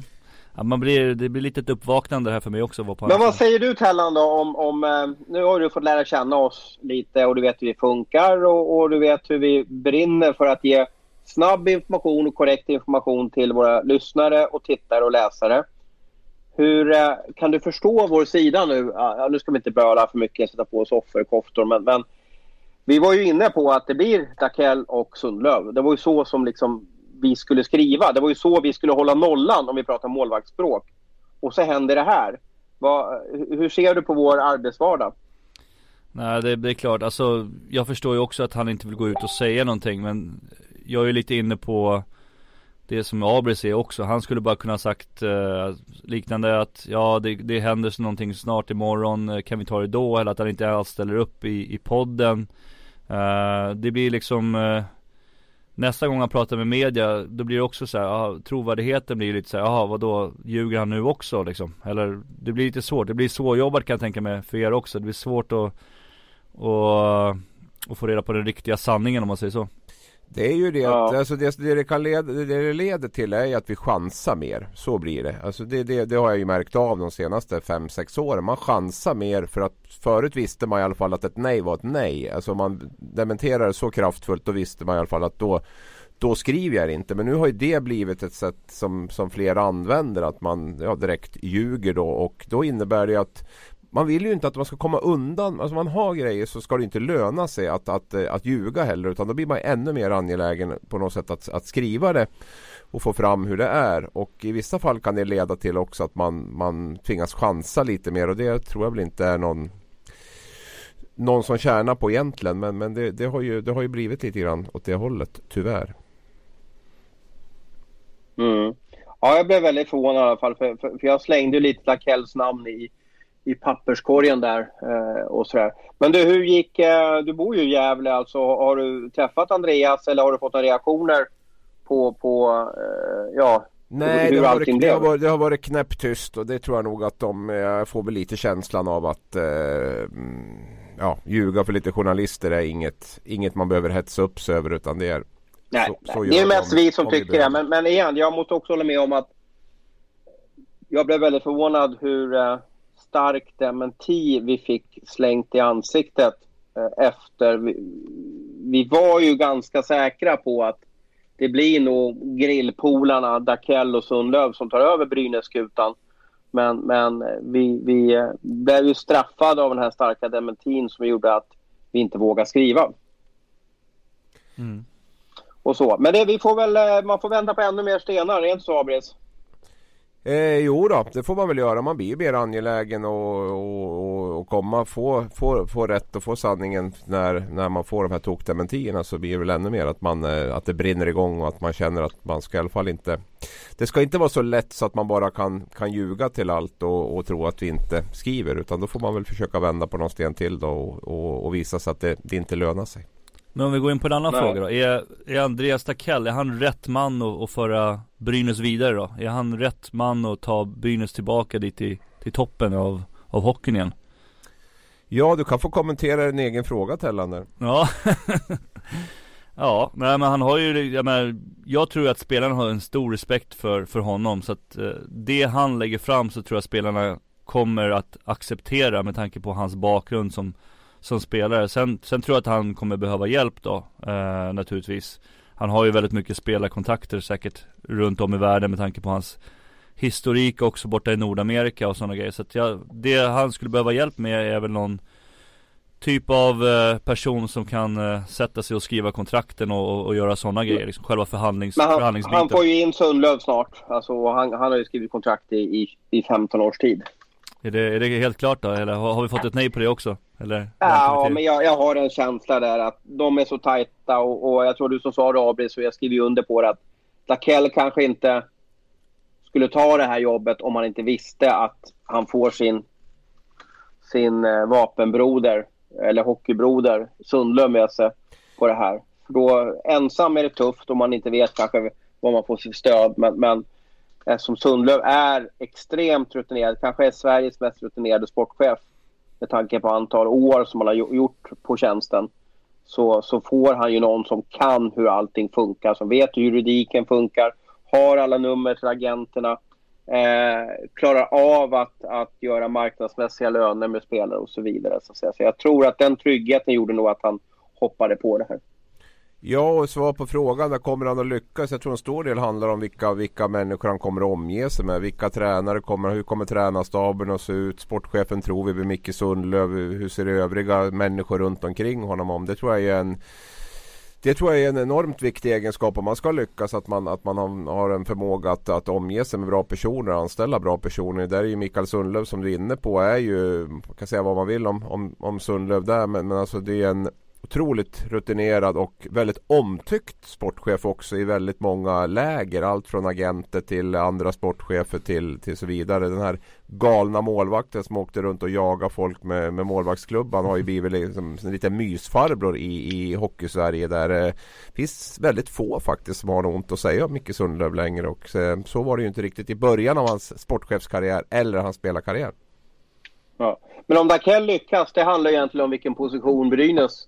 man blir, det blir lite ett uppvaknande här för mig också. På Men vad säger du Tellan då om, om, eh, nu har du fått lära känna oss lite och du vet hur vi funkar och, och du vet hur vi brinner för att ge snabb information och korrekt information till våra lyssnare och tittare och läsare. Hur eh, kan du förstå vår sida nu? Ja, nu ska vi inte böla för mycket, sätta på oss offerkoftor, men, men vi var ju inne på att det blir Dakell och Sundlöv. Det var ju så som liksom vi skulle skriva. Det var ju så vi skulle hålla nollan om vi pratar målvaktsspråk. Och så händer det här. Vad, hur ser du på vår arbetsvardag? Nej det, det, är klart, alltså jag förstår ju också att han inte vill gå ut och säga någonting men jag är lite inne på det som Abris är också. Han skulle bara kunna sagt eh, liknande att ja det, det händer någonting snart imorgon, eh, kan vi ta det då? Eller att han inte alls ställer upp i, i podden. Eh, det blir liksom eh, Nästa gång han pratar med media, då blir det också så här, aha, trovärdigheten blir lite så här, jaha vadå, ljuger han nu också liksom? Eller det blir lite svårt, det blir svårjobbat kan jag tänka mig för er också. Det blir svårt att, att, att få reda på den riktiga sanningen om man säger så. Det är ju det ja. alltså det, det, det, kan leda, det det leder till är att vi chansar mer. Så blir det. Alltså det, det, det har jag ju märkt av de senaste 5-6 åren. Man chansar mer för att förut visste man i alla fall att ett nej var ett nej. Alltså om man dementerar så kraftfullt då visste man i alla fall att då då skriver jag inte. Men nu har ju det blivit ett sätt som, som flera använder. Att man ja, direkt ljuger då. Och då innebär det att man vill ju inte att man ska komma undan. Alltså man har grejer så ska det inte löna sig att, att, eh, att ljuga heller. Utan då blir man ännu mer angelägen på något sätt att, att skriva det. Och få fram hur det är. Och i vissa fall kan det leda till också att man, man tvingas chansa lite mer. Och det tror jag väl inte är någon någon som tjänar på egentligen. Men, men det, det, har ju, det har ju blivit lite grann åt det hållet, tyvärr. Mm. Ja, jag blev väldigt förvånad i alla fall. För, för, för jag slängde lite Lakells namn i, i papperskorgen där eh, och sådär. Men du, hur gick... Eh, du bor ju i Gävle alltså. Har du träffat Andreas eller har du fått några reaktioner på, på eh, ja, Nej, det har, varit, det, har varit, det har varit knäpptyst och det tror jag nog att de eh, får väl lite känslan av att eh, ja, ljuga för lite journalister är inget, inget man behöver hetsa upp sig över utan det är Nej, så, så det är mest vi som tycker det. Men, men igen, jag måste också hålla med om att jag blev väldigt förvånad hur stark dementi vi fick slängt i ansiktet eh, efter. Vi, var ju ganska säkra på att det blir nog grillpolarna Dakell och Sundlöv som tar över Brynäs-skutan. Men, men vi, vi eh, blev ju straffade av den här starka dementin som gjorde att vi inte vågade skriva. Mm. Och så. Men det, vi får väl, eh, man får vända på ännu mer stenar, är inte så Abris? Eh, jo då, det får man väl göra. Man blir ju mer angelägen och, och, och komma, få, få, få rätt och få sanningen när, när man får de här tokdementierna så blir det väl ännu mer att, man, eh, att det brinner igång och att man känner att man ska i alla fall inte Det ska inte vara så lätt så att man bara kan, kan ljuga till allt och, och tro att vi inte skriver utan då får man väl försöka vända på någon sten till då och, och, och visa sig att det, det inte lönar sig. Men om vi går in på en annan Nej. fråga då. Är, är Andreas Takell, är han rätt man att, att föra Brynäs vidare då? Är han rätt man att ta Brynäs tillbaka dit till, till toppen av, av hockeyn igen? Ja, du kan få kommentera din egen fråga Tellander. Ja. ja, nej men han har ju, jag menar, jag tror att spelarna har en stor respekt för, för honom. Så att eh, det han lägger fram så tror jag spelarna kommer att acceptera med tanke på hans bakgrund som som spelare. Sen, sen tror jag att han kommer behöva hjälp då, eh, naturligtvis. Han har ju väldigt mycket spelarkontakter säkert runt om i världen med tanke på hans historik också borta i Nordamerika och sådana grejer. Så att jag, det han skulle behöva hjälp med är väl någon typ av eh, person som kan eh, sätta sig och skriva kontrakten och, och, och göra sådana grejer. Liksom själva förhandlings, Men han. Han får ju in Sundlöv snart. Alltså han, han har ju skrivit kontrakt i, i, i 15 års tid. Är det, är det helt klart då? Eller har, har vi fått ett nej på det också? Eller? Ja, men jag, jag har en känsla där att de är så tajta och, och jag tror du som sa det Abris och jag skriver under på det att Lakell kanske inte skulle ta det här jobbet om han inte visste att han får sin, sin eh, vapenbroder eller hockeybroder Sundlöv med sig på det här. Då ensam är det tufft om man inte vet kanske vad man får för stöd. Men, men eftersom Sundlöv är extremt rutinerad, kanske är Sveriges mest rutinerade sportchef med tanke på antal år som han har gjort på tjänsten så, så får han ju någon som kan hur allting funkar, som vet hur juridiken funkar, har alla nummer till agenterna, eh, klarar av att, att göra marknadsmässiga löner med spelare och så vidare. Så, så jag tror att den tryggheten gjorde nog att han hoppade på det här. Ja, och svar på frågan, där kommer han att lyckas? Jag tror en stor del handlar om vilka, vilka människor han kommer att omge sig med. Vilka tränare kommer, hur kommer tränarstaben att se ut? Sportchefen tror vi blir Micke Sundlöv. Hur ser övriga människor runt omkring honom om? Det tror jag är en det tror jag är en enormt viktig egenskap om man ska lyckas. Att man, att man har en förmåga att, att omge sig med bra personer och anställa bra personer. Där är ju Mikael Sundlöv som du är inne på är ju, man kan säga vad man vill om, om, om Sundlöv där. Men, men alltså det är en otroligt rutinerad och väldigt omtyckt sportchef också i väldigt många läger. Allt från agenter till andra sportchefer till, till så vidare. Den här galna målvakten som åkte runt och jagade folk med, med målvaktsklubban har ju blivit liksom en liten mysfarbror i, i hockeysverige där det finns väldigt få faktiskt som har något ont att säga om Micke Sundlöv längre och så, så var det ju inte riktigt i början av hans sportchefskarriär eller hans spelarkarriär. Ja. Men om Dakell lyckas, det handlar egentligen om vilken position Brynäs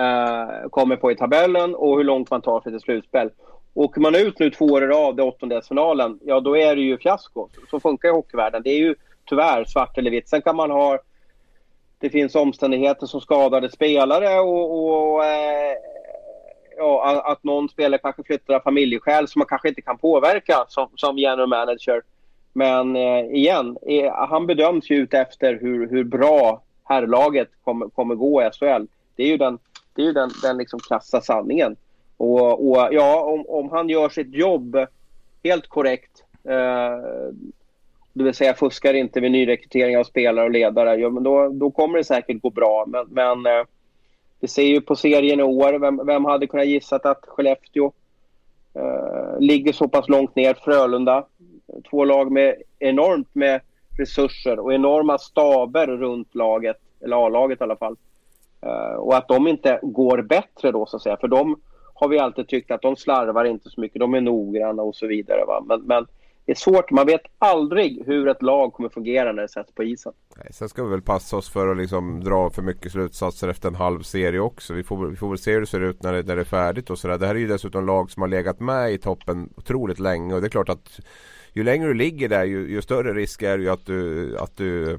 eh, kommer på i tabellen och hur långt man tar sig till slutspel. Åker man ut nu två år i rad i åttondelsfinalen, ja då är det ju fiasko. Så funkar ju hockeyvärlden. Det är ju tyvärr svart eller vitt. Sen kan man ha... Det finns omständigheter som skadade spelare och, och eh, ja, att någon spelare kanske flyttar av familjeskäl som man kanske inte kan påverka som, som general manager. Men eh, igen, eh, han bedöms ju ut efter hur, hur bra herrlaget kommer, kommer gå i SHL. Det är ju den, det är ju den, den liksom krassa sanningen. Och, och, ja, om, om han gör sitt jobb helt korrekt, eh, det vill säga fuskar inte vid nyrekrytering av spelare och ledare, ja, men då, då kommer det säkert gå bra. Men, men eh, vi ser ju på serien i år, vem, vem hade kunnat gissa att Skellefteå eh, ligger så pass långt ner? Frölunda, två lag med enormt med resurser och enorma staber runt laget, eller A-laget i alla fall. Eh, och att de inte går bättre då så att säga. För de har vi alltid tyckt att de slarvar inte så mycket, de är noggranna och så vidare. Va? Men, men det är svårt, man vet aldrig hur ett lag kommer fungera när det sätts på isen. Nej, sen ska vi väl passa oss för att liksom dra för mycket slutsatser efter en halv serie också. Vi får, vi får väl se hur det ser ut när det, när det är färdigt och sådär. Det här är ju dessutom lag som har legat med i toppen otroligt länge och det är klart att ju längre du ligger där ju, ju, större risk är det ju att, du, att, du, eh,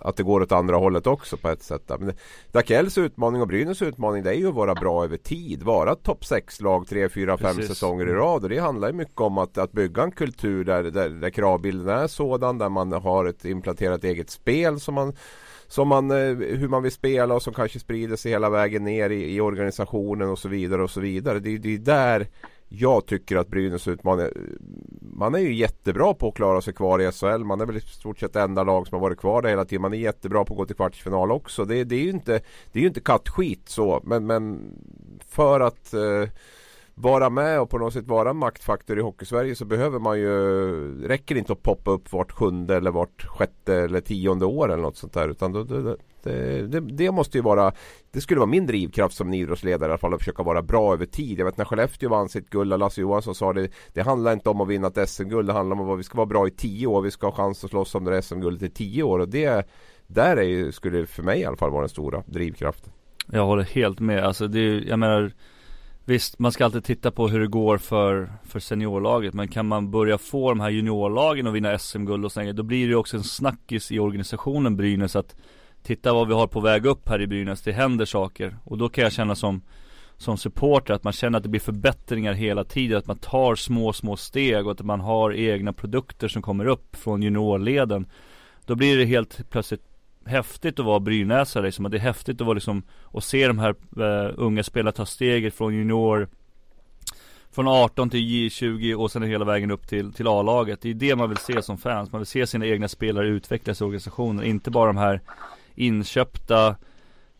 att det går åt andra hållet också på ett sätt. Men Dakells utmaning och Brynäs utmaning det är ju att vara bra över tid. Vara topp 6-lag 3, 4, 5 säsonger i rad. Och det handlar ju mycket om att, att bygga en kultur där, där, där kravbilden är sådan. Där man har ett implanterat eget spel som man som man, eh, hur man vill spela och som kanske sprider sig hela vägen ner i, i organisationen och så vidare och så vidare. Det, det är där jag tycker att Brynäs utmanar Man är ju jättebra på att klara sig kvar i SHL Man är väl i stort sett enda lag som har varit kvar där hela tiden. Man är jättebra på att gå till kvartsfinal också. Det, det är ju inte Det är inte kattskit så Men, men För att eh, vara med och på något sätt vara en maktfaktor i Hockeysverige så behöver man ju Räcker inte att poppa upp vart sjunde eller vart sjätte eller tionde år eller något sånt där utan då, då, det, det, det, måste ju vara Det skulle vara min drivkraft som idrottsledare i alla fall att försöka vara bra över tid. Jag vet när Skellefteå vann sitt guld och Lasse Johansson sa det Det handlar inte om att vinna ett SM-guld. Det handlar om att vi ska vara bra i tio år. Vi ska ha chans att slåss om det SM-guldet i tio år. Och det Där är ju, skulle för mig i alla fall vara den stora drivkraften. Jag håller helt med. Alltså det är, jag menar Visst, man ska alltid titta på hur det går för, för seniorlaget Men kan man börja få de här juniorlagen att vinna SM-guld och sådär, Då blir det ju också en snackis i organisationen Brynäs att Titta vad vi har på väg upp här i Brynäs, det händer saker. Och då kan jag känna som Som supporter att man känner att det blir förbättringar hela tiden Att man tar små, små steg och att man har egna produkter som kommer upp från juniorleden. Då blir det helt plötsligt häftigt att vara brynäsare liksom. Att det är häftigt att vara liksom Och se de här uh, unga spelarna ta steget från junior från 18 till J20 och sen hela vägen upp till, till A-laget. Det är det man vill se som fans. Man vill se sina egna spelare utvecklas i organisationen. Inte bara de här inköpta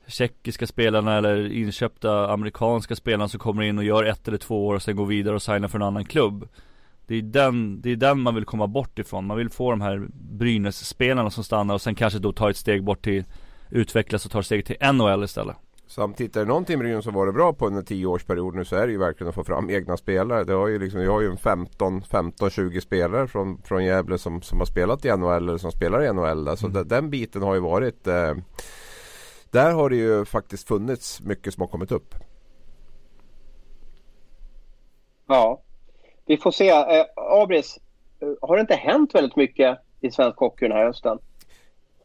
tjeckiska spelarna eller inköpta amerikanska spelarna som kommer in och gör ett eller två år och sen går vidare och signar för en annan klubb. Det är den, det är den man vill komma bort ifrån. Man vill få de här Brynäs-spelarna som stannar och sen kanske då tar ett steg bort till utvecklas och tar steget till NHL istället. Samtidigt är det någonting Brynäs har varit bra på under 10 årsperiod nu så är det ju verkligen att få fram egna spelare. Det har ju liksom, vi har ju en 15, 15 20 spelare från, från Gävle som, som har spelat i NHL eller som spelar i NHL. Så mm. den biten har ju varit eh, Där har det ju faktiskt funnits mycket som har kommit upp. Ja, vi får se. Eh, Abris, eh, har det inte hänt väldigt mycket i svensk hockey den här hösten?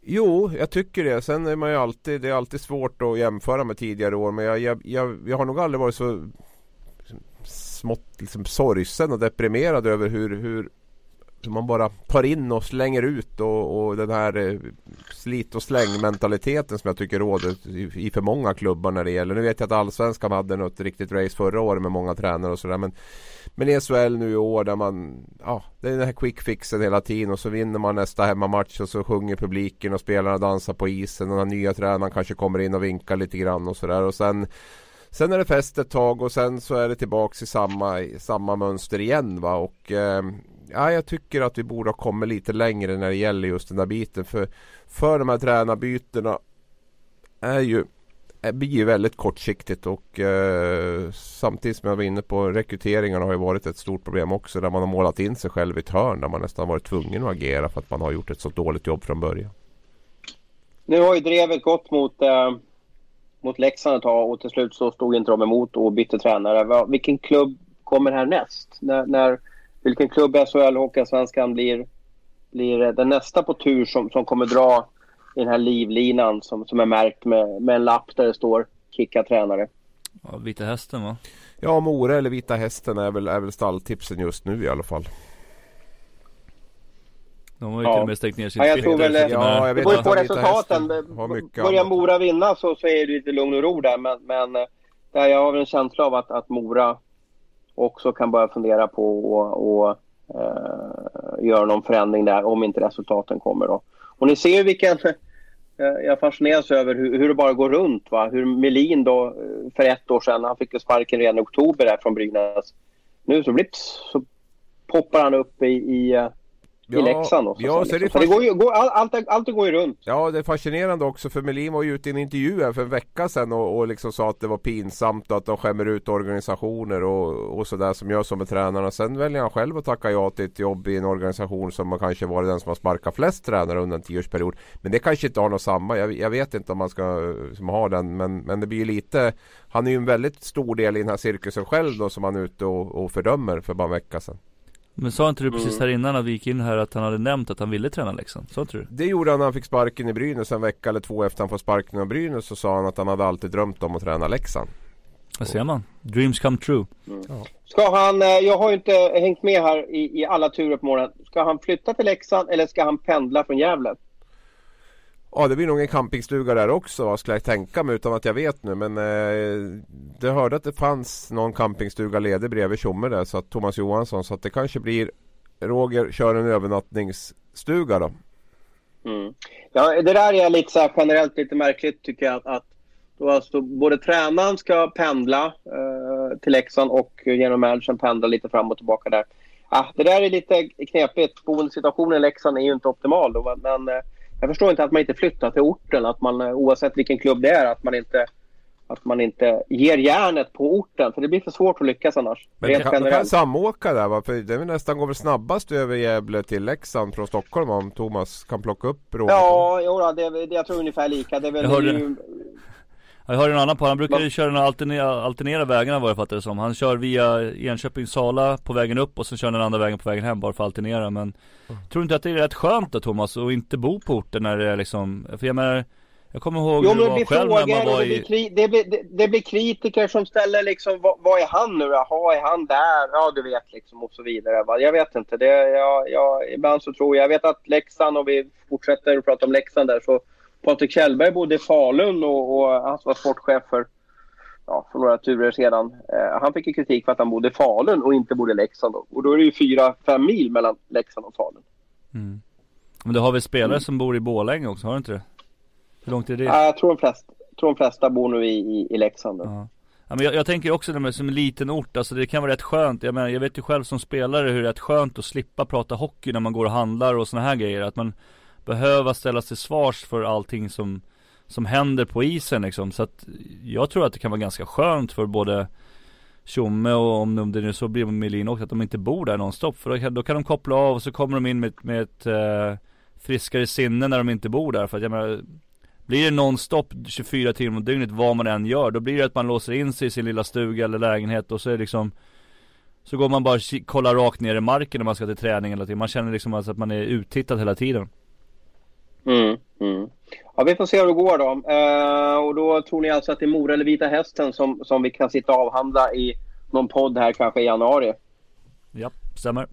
Jo, jag tycker det. Sen är man ju alltid, det är alltid svårt att jämföra med tidigare år. Men jag, jag, jag, jag har nog aldrig varit så liksom, smått liksom sorgsen och deprimerad över hur, hur Typ, man bara tar in och slänger ut och, och den här eh, slit och släng mentaliteten som jag tycker råder i, i, för många klubbar när det gäller. Nu vet jag att Allsvenskan hade något riktigt race förra året med många tränare och sådär. Men, men i SHL nu i år där man, ja, det är den här quick fixen hela tiden och så vinner man nästa hemmamatch och så sjunger publiken och spelarna dansar på isen och den nya tränaren kanske kommer in och vinkar lite grann och sådär och sen Sen är det fest ett tag och sen så är det tillbaks i samma, samma mönster igen va och eh, ja, jag tycker att vi borde ha kommit lite längre när det gäller just den där biten. För, för de här tränarbytena är ju eh, blir ju väldigt kortsiktigt och eh, samtidigt som jag var inne på rekryteringarna har ju varit ett stort problem också där man har målat in sig själv i ett hörn där man nästan varit tvungen att agera för att man har gjort ett så dåligt jobb från början. Nu har ju drevet gått mot, eh, mot Leksand ett tag och till slut så stod inte de emot och bytte tränare. Vilken klubb kommer härnäst? När, när vilken klubb i SHL Hockeyallsvenskan blir, blir den nästa på tur som, som kommer dra i den här livlinan som, som är märkt med, med en lapp där det står Kicka tränare. Ja, Vita Hästen va? Ja, Mora eller Vita Hästen är väl, är väl stalltipsen just nu i alla fall. De har ju ja. till och med stängt ner sin ja, jag tror väl, ja, jag vet Det beror på resultaten. Börjar Mora vinna så, så är det lite lugn och ro där. Men, men där jag har väl en känsla av att, att Mora också kan börja fundera på att eh, göra någon förändring där om inte resultaten kommer. Då. Och ni ser vilken... Eh, jag fascineras över hur, hur, det bara går runt. Va? Hur Melin då eh, för ett år sedan, han fick sparken redan i oktober där från Brynäs. Nu så blips så poppar han upp i, i eh, eh, i Leksand också. Ja, så, liksom. det, det går ju, går, allt, allt, går ju runt. Ja, det är fascinerande också för Melin var ju ute i en intervju här för en vecka sedan och, och liksom sa att det var pinsamt och att de skämmer ut organisationer och, och sådär som gör så med tränarna. Sen väljer han själv att tacka ja till ett jobb i en organisation som har kanske varit den som har sparkat flest tränare under en tioårsperiod. Men det kanske inte har något samma. Jag, jag vet inte om man ska som har den men, men det blir ju lite Han är ju en väldigt stor del i den här cirkusen själv då som han är ute och, och fördömer för bara en vecka sedan. Men sa inte du precis här innan att vi gick in här att han hade nämnt att han ville träna Leksand? Sa inte du? Det gjorde han när han fick sparken i Brynäs en vecka eller två efter han fått sparken i Brynäs så sa han att han hade alltid drömt om att träna Leksand. Vad ser man? Dreams come true. Mm. Ja. Ska han, eh, jag har ju inte hängt med här i, i alla turer på morgonen. Ska han flytta till Leksand eller ska han pendla från Gävle? Ja det blir nog en campingstuga där också skulle jag tänka mig utan att jag vet nu men eh, Jag hörde att det fanns någon campingstuga ledig bredvid Tjomme där så att Thomas Johansson så att det kanske blir Roger kör en övernattningsstuga då. Mm. Ja det där är lite så här generellt lite märkligt tycker jag att, att då alltså både tränaren ska pendla eh, till Leksand och genom managern pendla lite fram och tillbaka där. Ah, det där är lite knepigt. Boendesituationen i Leksand är ju inte optimal då, men eh, jag förstår inte att man inte flyttar till orten, att man oavsett vilken klubb det är, att man inte att man inte ger järnet på orten för det blir för svårt att lyckas annars. Men kan, man kan samåka där va? För det nästan går väl snabbast över Gävle till Leksand från Stockholm om Thomas kan plocka upp Roger. Ja, jo, det, det, jag tror ungefär lika. Det är väl jag hörde, ju, jag hörde en annan på, han brukar ju köra alternera, alternera vägarna vad jag fattar det som. Han kör via Enköping Sala på vägen upp och så kör den andra vägen på vägen hem bara för att alternera. Men mm. tror du inte att det är rätt skönt då Thomas att inte bo på orten när det är liksom, för jag menar jag kommer ihåg jo, det var själv när man var i... Det blir, det, blir, det, det blir kritiker som ställer liksom, vad, vad, är han nu Jaha, är han där? Ja, du vet liksom och så vidare. Jag vet inte. Det, jag, jag, ibland så tror jag, jag vet att Leksand, och vi fortsätter att prata om Leksand där, så Patrik Kjellberg bodde i Falun och, och han var sportchef för, ja, för några turer sedan. Eh, han fick ju kritik för att han bodde i Falun och inte bodde i Leksand. Och då är det ju fyra, fem mil mellan Leksand och Falun. Mm. Men du har väl spelare mm. som bor i Borlänge också, har du inte det? Hur långt är det? Ja, jag tror de flesta, tror de flesta bor nu i, i, i Leksand. Ja. Ja, men jag, jag tänker också det med som en liten ort, alltså det kan vara rätt skönt. Jag menar, jag vet ju själv som spelare hur det är rätt skönt att slippa prata hockey när man går och handlar och såna här grejer. Att man behöva ställas till svars för allting som som händer på isen liksom. Så att jag tror att det kan vara ganska skönt för både Tjomme och om det nu så blir Melin också att de inte bor där nonstop. För då kan, då kan de koppla av och så kommer de in med, med ett eh, friskare sinne när de inte bor där. För att jag menar, blir det nonstop 24 timmar om dygnet vad man än gör. Då blir det att man låser in sig i sin lilla stuga eller lägenhet och så är det liksom Så går man bara kollar rakt ner i marken när man ska till träning eller till Man känner liksom alltså att man är uttittad hela tiden. Mm, mm. Ja, vi får se hur det går då. Eh, och då tror ni alltså att det är Mora eller Vita Hästen som, som vi kan sitta och avhandla i någon podd här kanske i januari? Ja, stämmer.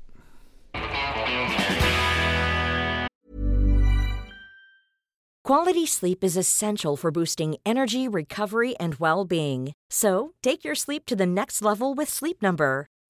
Quality sleep is essential for boosting energy, recovery and well-being. So, take your sleep to the next level with Sleep Number.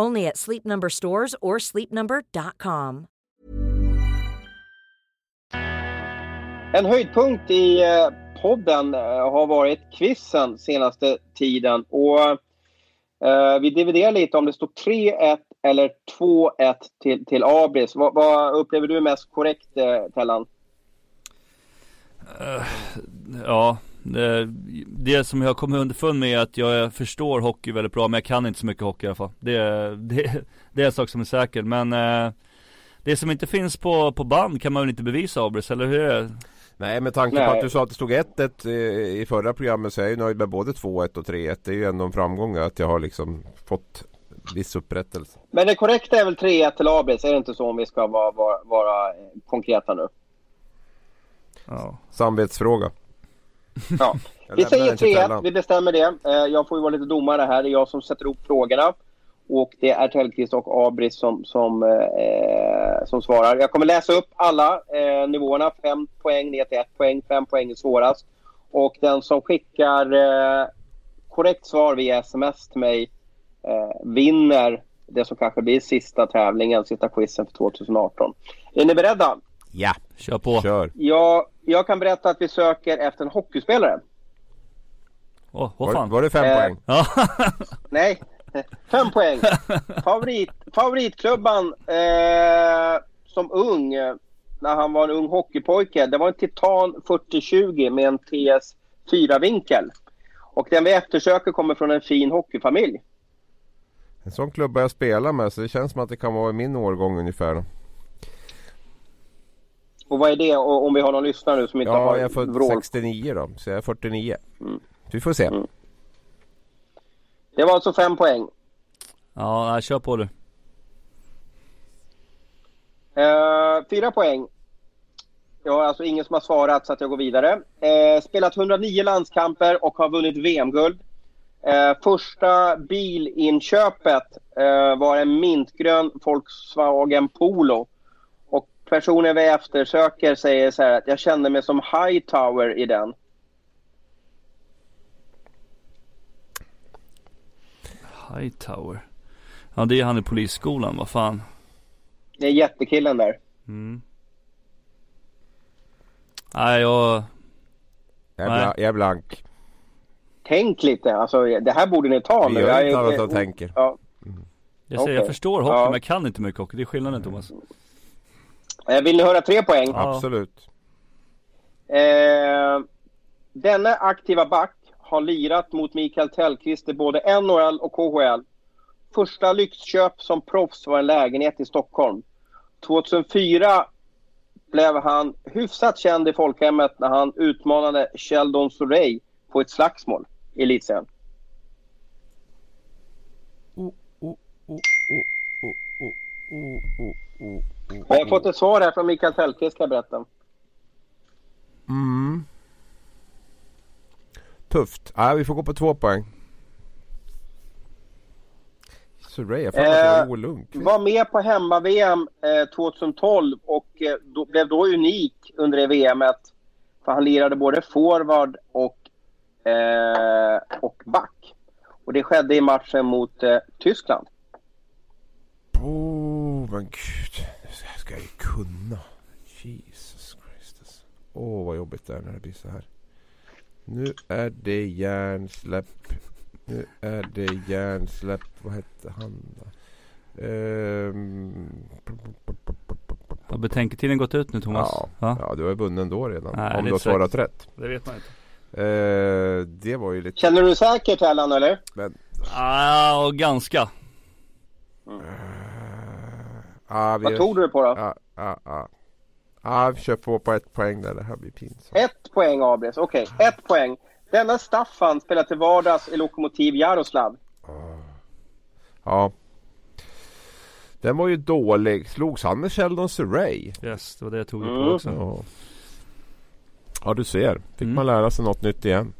Only at Sleep Number stores or sleepnumber.com. En höjdpunkt i eh, podden eh, har varit quizen senaste tiden. Och eh, vi dividerar lite om det står 3-1 eller 2-1 till, till Abris. Vad, vad, upplever du mest korrekt, Tellan? Uh, ja, det, det som jag kommer underfund med är att jag förstår hockey väldigt bra men jag kan inte så mycket hockey i alla fall. Det, det, det är en sak som är säker men eh, Det som inte finns på, på band kan man väl inte bevisa Abris, eller hur är det? Nej med tanke Nej. på att du sa att det stod 1-1 i- förra programmet så är jag ju nöjd med både 2-1 och 3-1. Det är ju ändå en framgång att jag har liksom fått viss upprättelse. Men det korrekta är väl 3-1 till Abris? Är det inte så om vi ska vara, vara, vara eh, konkreta nu? Ja. Samvetsfråga. Ja. Vi säger den till 3-1, Tellan. vi bestämmer det. Eh, Jag får ju vara lite domare här. Det är jag som sätter ihop frågorna. Och det är Tellqvist och Abris som, som, eh, som svarar. Jag kommer läsa upp alla eh, nivåerna. 5 poäng ner till 1 poäng. 5 poäng är svårast. Och den som skickar eh, korrekt svar via sms till mig eh, vinner det som kanske blir sista tävlingen, sista quizen för 2018. Är ni beredda? Ja, Kör på. kör. Jag, jag kan berätta att vi söker efter en hockeyspelare. Åh, vad Var, fan. var det fem Eh, poäng? Ja. Nej, fem poäng. Favorit, favoritklubban eh, som ung, när han var en ung hockeypojke, det var en Titan 4020 med en TS 4-vinkel. Och den vi eftersöker kommer från en fin hockeyfamilj. En sån klubba jag spelar med så det känns som att det kan vara i min årgång ungefär. Och vad är det och om vi har någon lyssnare nu som inte Ja, har jag är vrål? 69 då. Så jag är 49. Mm. Vi får se. Mm. Det var alltså fem poäng. Ja, kör på du. Eh, fyra poäng. Jag har alltså ingen som har svarat så att jag går vidare. Eh, spelat 109 landskamper och har vunnit VM-guld. Eh, första bilinköpet var en mintgrön Volkswagen Polo. Personen vi eftersöker säger så här att jag kände mig som Hightower i den. Hightower. Ja, det är han i polisskolan, vad fan. Det är jättekillen där. Mm. Nej, jag... Jag är, Nej. bla- jag är blank. Tänk lite, alltså det här borde ni ta Vi nu. gör Jag inte är- alla som tänker. Ja. Jag, säger, jag Okej. förstår hockey, Ja. men jag kan inte mycket hockey. Det är skillnaden Thomas. Eh, Vill ni höra tre poäng? Ja. Absolut. Eh, denne aktiva back har lirat mot Mikael Tellqvist i både NHL och KHL. Första lyxköp som proffs var en lägenhet i Stockholm. 2004 blev han hyfsat känd i folkhemmet när han utmanade Sheldon Surrey på ett slagsmål i elitserien. Oh, oh, oh, Jag har fått ett svar här från Mikael Tellqvist ska jag berätta. Mm. Tufft. Nej, vi får gå på två poäng. Surrey, jag Eh, var Lundqvist. Var med på hemma-VM eh, 2012 och eh, då, blev då unik under det VMet. För han lirade både forward och, eh, och back. Och det skedde i matchen mot eh, Tyskland. Oh, men gud. Ska jag ju kunna. Jesus Christus. Åh, vad jobbigt det är när det blir så här. Nu är det hjärnsläpp. Nu är det hjärnsläpp. Vad hette han då? Ehm, Har betänketiden gått ut nu Thomas? Ja, Ja. ja, du har ju vunnit ändå redan. Nej, om är du har svarat rätt. Det vet man inte. Eh, det var ju lite... Känner du säkert Hellan eller? Men, Ah, och ganska. Ah, vi, Vad tog du på då? Ja, ja, ja. Ja, vi kör på på ett poäng där. Det här blir pinsamt. Ett poäng Abris. Okej, ett poäng. Denna Staffan spelar till vardags i Lokomotiv Jaroslav. Ja. Den var ju dålig. Slogs han med Sheldon Surrey? Yes, det var det jag tog Mm. på också. Ja. Ja du ser. Fick Mm. man lära sig något nytt igen.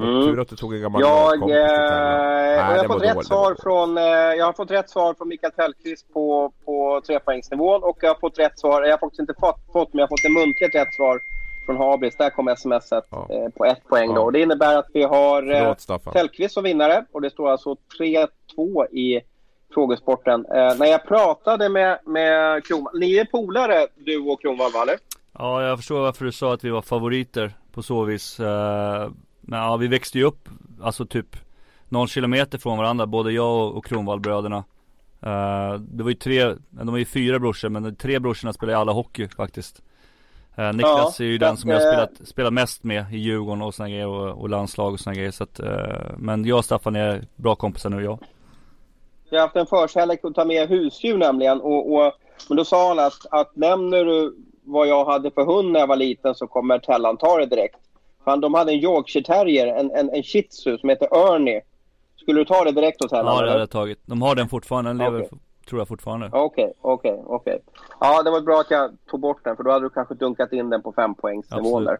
Mm. Tur att du tog en gammal Jag, lagkompis eh, och jag, har fått rätt dålig, svar från, eh, jag har fått rätt svar från Mikael Tellqvist på, på trepoängsnivån och jag har fått rätt svar, jag har faktiskt inte fått, fått men jag har fått en muntligt rätt svar från Habris. Där kom smset Ja. eh, på ett poäng då. Ja. Och det innebär att vi har eh. Tellqvist som vinnare och det står alltså 3-2 i frågesporten. Eh, när jag pratade med, med Kronwall, ni är polare du och Kronwall va? Ja, jag förstår varför du sa att vi var favoriter på så vis. Eh, Men ja, vi växte ju upp, alltså typ någon kilometer från varandra, både jag och- Kronvallbröderna. Eh, Det var ju tre, de var ju fyra brorsor, men de tre brorsorna spelar ju alla hockey faktiskt. Eh, Niklas Ja, är ju den som jag eh, spelat, spelat mest med i Djurgården och såna grejer och, och landslag och såna grejer. Så att, eh, men jag och Staffan är bra kompisar nu jag. jag har haft en förkärlek att ta med husdjur nämligen. Och, och, men då sa han att, att nämner du vad jag hade för hund när jag var liten så kommer Tellan ta det direkt. Fan, de hade en Yorkshire terrier, en, en, en shih tzu som heter Ernie. Skulle du ta det direkt hos Tellan? Ja, det hade jag tagit. De har den fortfarande, den lever Okej. tror jag fortfarande. Okej, okej, okej. Ja, det var bra att jag tog bort den för då hade du kanske dunkat in den på fempoängsnivån där.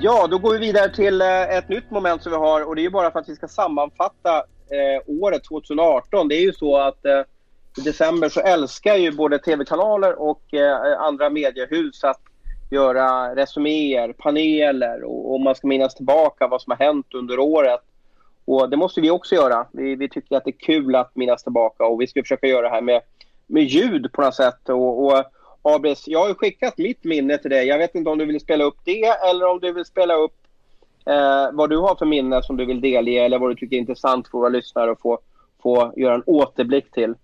Ja, då går vi vidare till eh, ett nytt moment som vi har och det är ju bara för att vi ska sammanfatta eh, året 2018. Det är ju så att eh, i december så älskar ju både tv-kanaler och eh, andra mediehus att göra resuméer, paneler och, och man ska minnas tillbaka vad som har hänt under året. Och det måste vi också göra. Vi, vi tycker att det är kul att minnas tillbaka och vi ska försöka göra det här med, med ljud på något sätt. Och, och Abris, jag har ju skickat mitt minne till dig. Jag vet inte om du vill spela upp det eller om du vill spela upp eh, vad du har för minne som du vill delge eller vad du tycker är intressant för våra lyssnare att få, få göra en återblick till.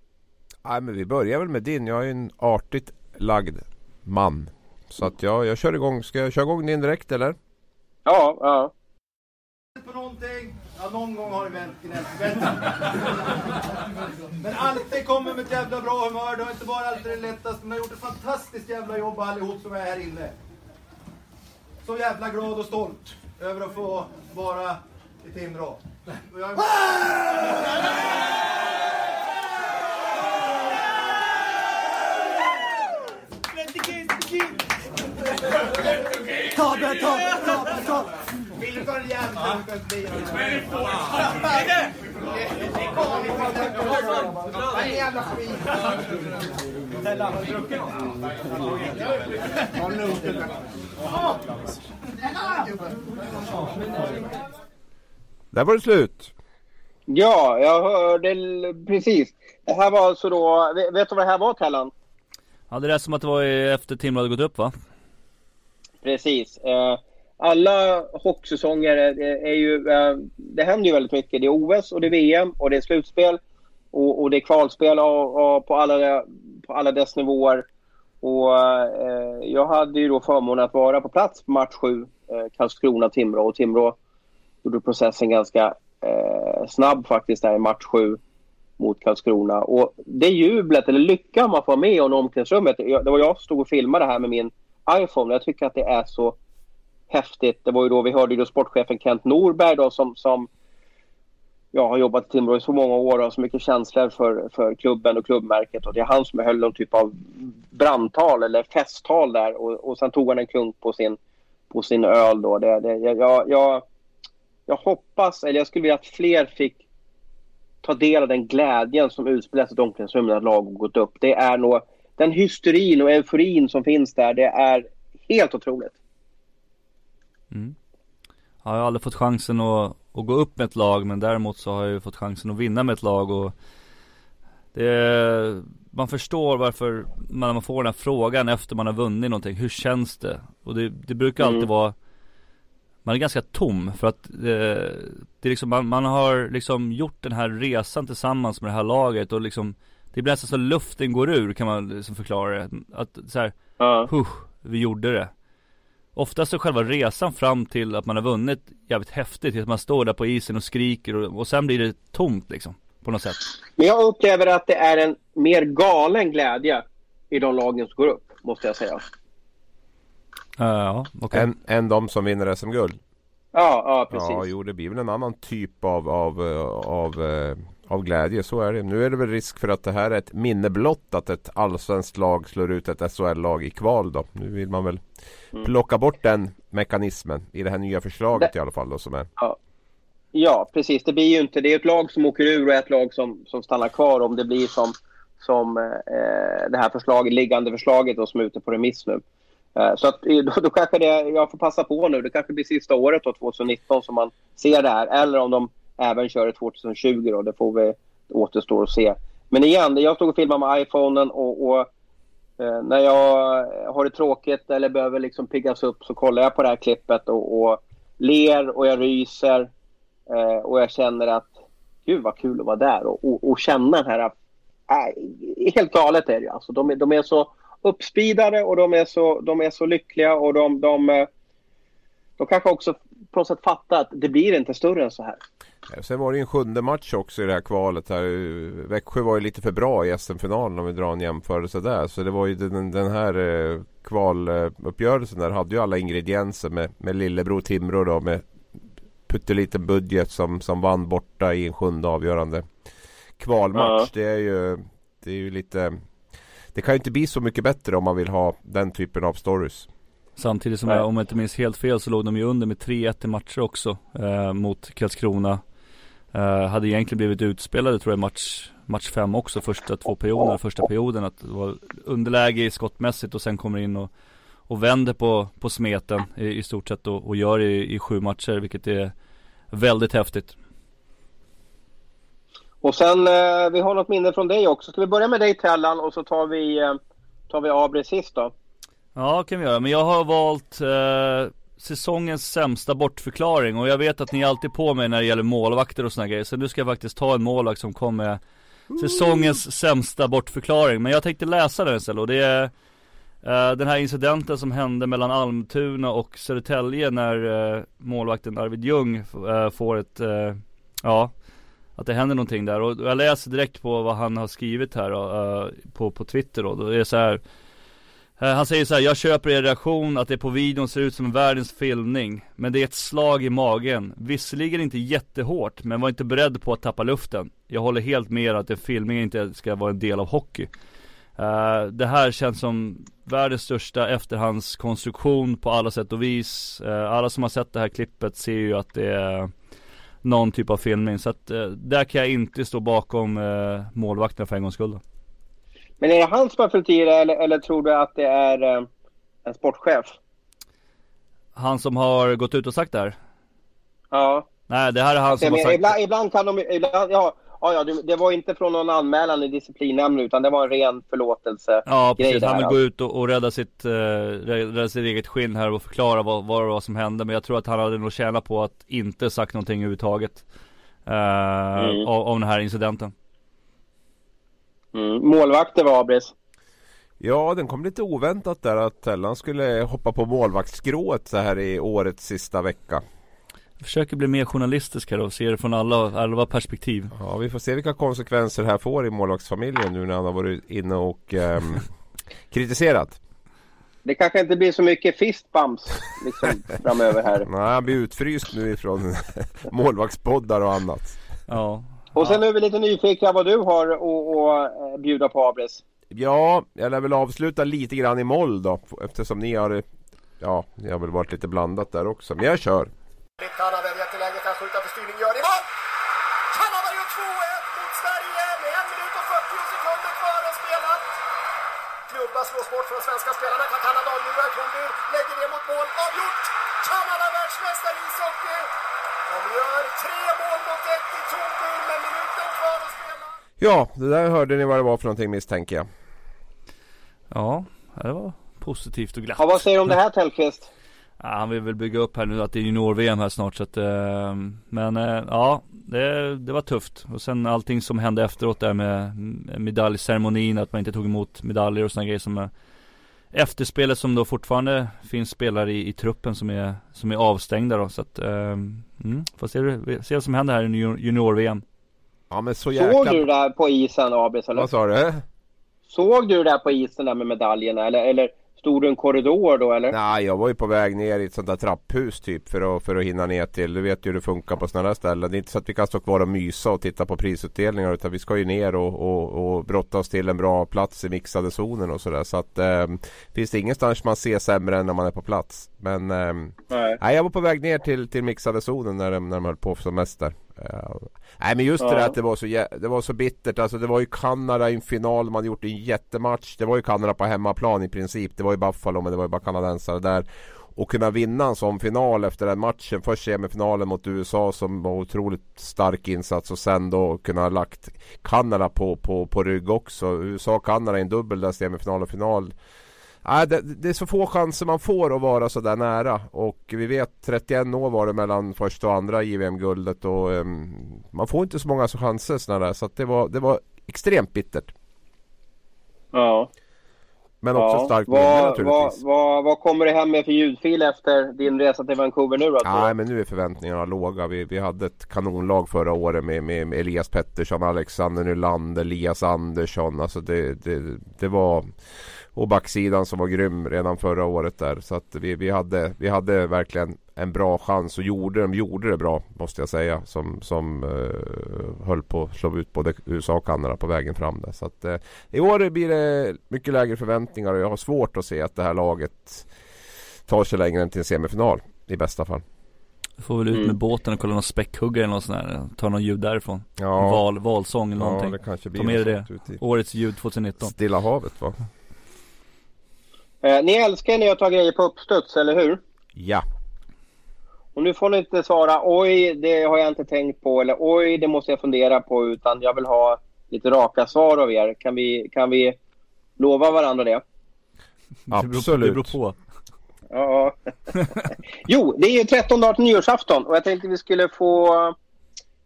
Nej men vi börjar väl med din. Jag är ju en artigt lagd man. Så att jag, jag kör igång. Ska jag köra igång din direkt eller? Ja, ja. på någonting. Ja, någon gång har det vänt gnällt. Men alltid kommer med ett jävla bra humör. Det har inte bara alltid det lättaste, men har gjort ett fantastiskt jävla jobb allihop som är här inne. Så jävla glad och stolt över att få vara i Timrå. Och jag- Ta det, ta det, ta är jävla skit? Där var det slut. Ja, jag hörde precis. Det här var alltså då, vet du vad det här var Tellan? Ja, det lät som att det var efter Timrå hade gått upp va? Precis. Eh, alla hockeysäsonger är, är ju... Eh, det händer ju väldigt mycket. Det är OS och det är VM och det är slutspel. Och, och det är kvalspel och, och på, alla, på alla dess nivåer. Och eh, jag hade ju då förmånen att vara på plats på match 7, eh, Karlskrona-Timrå. Och Timrå gjorde processen ganska eh, snabb faktiskt där i match 7 mot Karlskrona. Och det jublet, eller lyckan man får med i omklädningsrummet. jag- Det var jag som stod och filmade det här med min iPhone. Jag tycker att det är så häftigt. Det var ju då vi hörde då sportchefen Kent Norberg då som, som jag har jobbat i Timrå i så många år och har så mycket känslor för, för klubben och klubbmärket. Och det är han som höll någon typ av brandtal eller festtal där och, och sen tog han en klunk på sin, på sin öl då. Det, det, jag, jag, jag, hoppas, eller jag skulle vilja att fler fick ta del av den glädjen som utspelas i ett omklädningsrum när lag har gått upp. Det är nog den hysterin och euforin som finns där. Det är helt otroligt. Mm. Ja, jag har aldrig fått chansen att, att gå upp med ett lag men däremot så har jag ju fått chansen att vinna med ett lag och det man förstår varför man, man får den här frågan efter man har vunnit någonting. Hur känns det? Och det, det brukar alltid Mm. vara Man är ganska tom för att eh, det är liksom, man, man har liksom gjort den här resan tillsammans med det här laget och liksom Det blir nästan så luften går ur kan man liksom förklara det. Att så här, Ja. Huh, vi gjorde det. Oftast är själva resan fram till att man har vunnit jävligt häftigt, att man står där på isen och skriker och, och sen blir det tomt liksom. På något sätt. Men jag upplever att det är en mer galen glädje i de lagen som går upp, måste jag säga. Uh, ja, okej. Än, än de som vinner SM-guld. Ja, ja precis. Ja, jo det blir väl en annan typ av, av, eh, av, eh, av glädje. Så är det. Nu är det väl risk för att det här är ett minne blott att ett allsvenskt lag slår ut ett SHL-lag i kval då. Nu vill man väl Mm. plocka bort den mekanismen i det här nya förslaget Det- i alla fall då som är. Ja, precis. Det blir ju inte... Det är ett lag som åker ur och ett lag som, som stannar kvar om det blir som, som eh, det här förslaget, liggande förslaget då, som är ute på remiss nu. Eh, så att, eh, då, då kanske det, jag får passa på nu. Det kanske blir sista året då, 2019 som man ser det här. Eller om de även kör 2020 då. Det får vi återstår att se. Men igen, jag stod och filmade med iPhonen och, och eh, när jag har det tråkigt eller behöver liksom piggas upp så kollar jag på det här klippet och, och ler och jag ryser. Eh, och jag känner att gud vad kul att vara där och, och, och känna den här... Äh, helt galet är det ju. alltså. de, är- de är så uppspidade och de är så, de är så lyckliga och de, de, eh, de kanske också på något sätt fatta att det blir inte större än så här. Sen var det ju en sjunde match också i det här kvalet här. Växjö var ju lite för bra i SM-finalen om vi drar en jämförelse där. Så det var ju den, den här eh, kvaluppgörelsen där hade ju alla ingredienser med, med lillebror Timrå då med pytteliten budget som, som vann borta i en sjunde avgörande kvalmatch. Ja. Det är ju Det är ju lite Det kan ju inte bli så mycket bättre om man vill ha den typen av stories. Samtidigt som jag, om jag inte minns helt fel så låg de ju under med 3-1 i matcher också eh, mot Karlskrona. Eh, hade egentligen blivit utspelade tror jag match match 5 också första två perioderna, första perioden att det var underläge i skottmässigt och sen kommer in och, och vänder på, på smeten i, i stort sett och, och gör det i, i sju matcher vilket är väldigt häftigt. Och sen, eh, vi har något minne från dig också. Ska vi börja med dig Tellan och så tar vi, eh, tar vi Abri sist då? Ja, kan vi göra. Men jag har valt eh, säsongens sämsta bortförklaring och jag vet att ni är alltid på mig när det gäller målvakter och såna grejer. Så nu ska jag faktiskt ta en målvakt som kom med säsongens sämsta bortförklaring. Men jag tänkte läsa den istället och det är eh, den här incidenten som hände mellan Almtuna och Södertälje när eh, målvakten Arvid Ljung eh, får ett, ja, att det händer någonting där. Och jag läser direkt på vad han har skrivit här på, på Twitter då. Det är så här Eh, han säger så här, jag köper er reaktion att det på videon ser ut som världens filmning Men det är ett slag i magen. Visserligen inte jättehårt, men var inte beredd på att tappa luften. Jag håller helt med att en filmning inte ska vara en del av hockey. Uh, Det här känns som världens största efterhandskonstruktion på alla sätt och vis. Uh, Alla som har sett det här klippet ser ju att det är någon typ av filmning. Så att uh, där kan jag inte stå bakom målvakten målvakterna för en gångs skull men är det han som har fyllt i det eller, eller tror du att det är eh, en sportchef? Han som har gått ut och sagt det här? Ja. Nej, det här är han som har sagt ibland, ibland kan de, ibland, ja, ja, ja, det var inte från någon anmälan i disciplinnämnden utan det var en ren förlåtelse. Ja, precis. Han vill gå ut och, och rädda, sitt, uh, rädda sitt eget skinn här och förklara vad, vad det var som hände. Men jag tror att han hade nog tjänat på att inte sagt någonting överhuvudtaget. Uh, mm. av, av den här incidenten. Mm. Målvakter var Abris. Ja, den kom lite oväntat där att Tellan skulle hoppa på målvaktsskrået så här i årets sista vecka. Jag försöker bli mer journalistisk här och se det från alla, alla perspektiv. Ja, vi får se vilka konsekvenser det här får i målvaktsfamiljen nu när han har varit inne och um, kritiserat. Det kanske inte blir så mycket fistbumps liksom framöver här. Nej, han blir utfryst nu ifrån målvaktspoddar och annat. Ja, och sen är vi lite nyfikna vad du har att eh, bjuda på Abris. Ja, jag lär väl avsluta lite grann i moll då eftersom ni har Ja, ni har väl varit lite blandat där också. Men jag kör. Kanada jätteläge kan skjuta för styrning, gör det mål! Kanada gör 2-1 mot Sverige med 1 minut och 40 sekunder kvar att spela. Klubba slås bort från de svenska spelarna. Kan Kanada avgjora? Kronby lägger det mot mål. Avgjort! Kanada världsmästare i ishockey! De gör tre mål mot ett i Tornby Ja, det där hörde ni vad det var för någonting misstänker jag. Ja, det var positivt och glatt. Ja, vad säger du om det här Tellqvist? Ja, han vill väl bygga upp här nu att det är junior-VM här snart så att, eh, Men eh, ja, det, det, var tufft. Och sen allting som hände efteråt där med medaljceremonin, att man inte tog emot medaljer och sådana grejer som efterspelet som då fortfarande finns spelare i, i truppen som är, som är avstängda då. Så att, um, mm, får se, se vad som händer här i junior-VM. Ja men så jäkla... Såg du det där på isen Abis eller? Vad sa du? Såg du det där på isen där med medaljerna eller, eller Stod du i en korridor då eller? Nej, jag var ju på väg ner i ett sånt där trapphus typ för att, för att hinna ner till. Du vet ju hur det funkar på sådana där ställen. Det är inte så att vi kan stå kvar och mysa och titta på prisutdelningar utan vi ska ju ner och, och, och brotta oss till en bra plats i mixade zonen och sådär. Så att eh, finns det ingenstans man ser sämre än när man är på plats. Men eh, nej. nej. jag var på väg ner till, till mixade zonen när, när de höll på som mest där. Uh, nej men just ja. det där att det var, så, det var så bittert. Alltså det var ju Kanada i en final. Man gjort en jättematch. Det var ju Kanada på hemmaplan i princip. Det var ju Buffalo men det var ju bara kanadensare där. Och kunna vinna en sån final efter den matchen. Först semifinalen mot USA som var otroligt stark insats. Och sen då kunna ha lagt Kanada på, på, på rygg också. USA och Kanada i en dubbel där semifinal och final. Nej, det, det, är så få chanser man får att vara så där nära. Och vi vet 31 år var det mellan första och andra JVM-guldet. Och um, man får inte så många chanser sådana där. Så det, var, det var extremt bittert. Ja. Men också Ja. starkt minne vad, vad, naturligtvis. vad, vad kommer du hem med för ljudfil efter din resa till Vancouver nu då? Nej men nu är förväntningarna låga. Vi, vi hade ett kanonlag förra året med, med, med Elias Pettersson, Alexander Nylander, Elias Andersson. Alltså det, det, det var... Och backsidan som var grym redan förra året där. Så att vi, vi, hade, vi hade verkligen en bra chans och gjorde, de gjorde det bra måste jag säga. Som, som eh, höll på att slå ut både USA och Kanada på vägen fram där. Så att, eh, I år blir det mycket lägre förväntningar och jag har svårt att se att det här laget tar sig längre än till en semifinal. I bästa fall. Du får väl ut Mm. med båten och kolla någon späckhuggare eller något sånt där. Ta någon ljud därifrån. Ja, Val, valsång eller ja någonting. det kanske blir Ta med något det. Årets ljud 2019. Stilla havet va? Eh, ni älskar när jag tar grejer på uppstuds, eller hur? Ja. Och nu får ni inte svara oj, det har jag inte tänkt på eller oj, det måste jag fundera på utan jag vill ha lite raka svar av er. Kan vi, kan vi lova varandra det? Absolut. det beror på. Ja. jo, det är ju 13 dagar till nyårsafton och jag tänkte vi skulle få...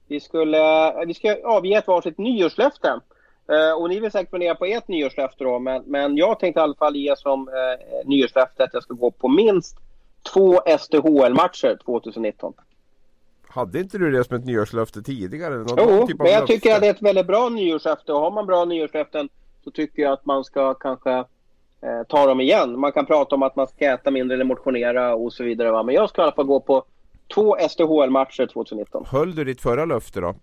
Vi skulle vi ska avge ett varsitt nyårslöfte. Eh, och ni vill säkert fundera på ert nyårslöfte då, men, men jag tänkte i alla fall ge som eh, nyårslöfte att jag ska gå på minst två SDHL-matcher 2019. Hade inte du det som ett nyårslöfte tidigare? Någon Jo, typ men jag löfte? tycker att det är ett väldigt bra nyårslöfte och har man bra nyårslöften så tycker jag att man ska kanske eh, ta dem igen. Man kan prata om att man ska äta mindre eller motionera och så vidare. Va? Men jag ska i alla fall gå på två SDHL-matcher 2019. Höll du ditt förra löfte då?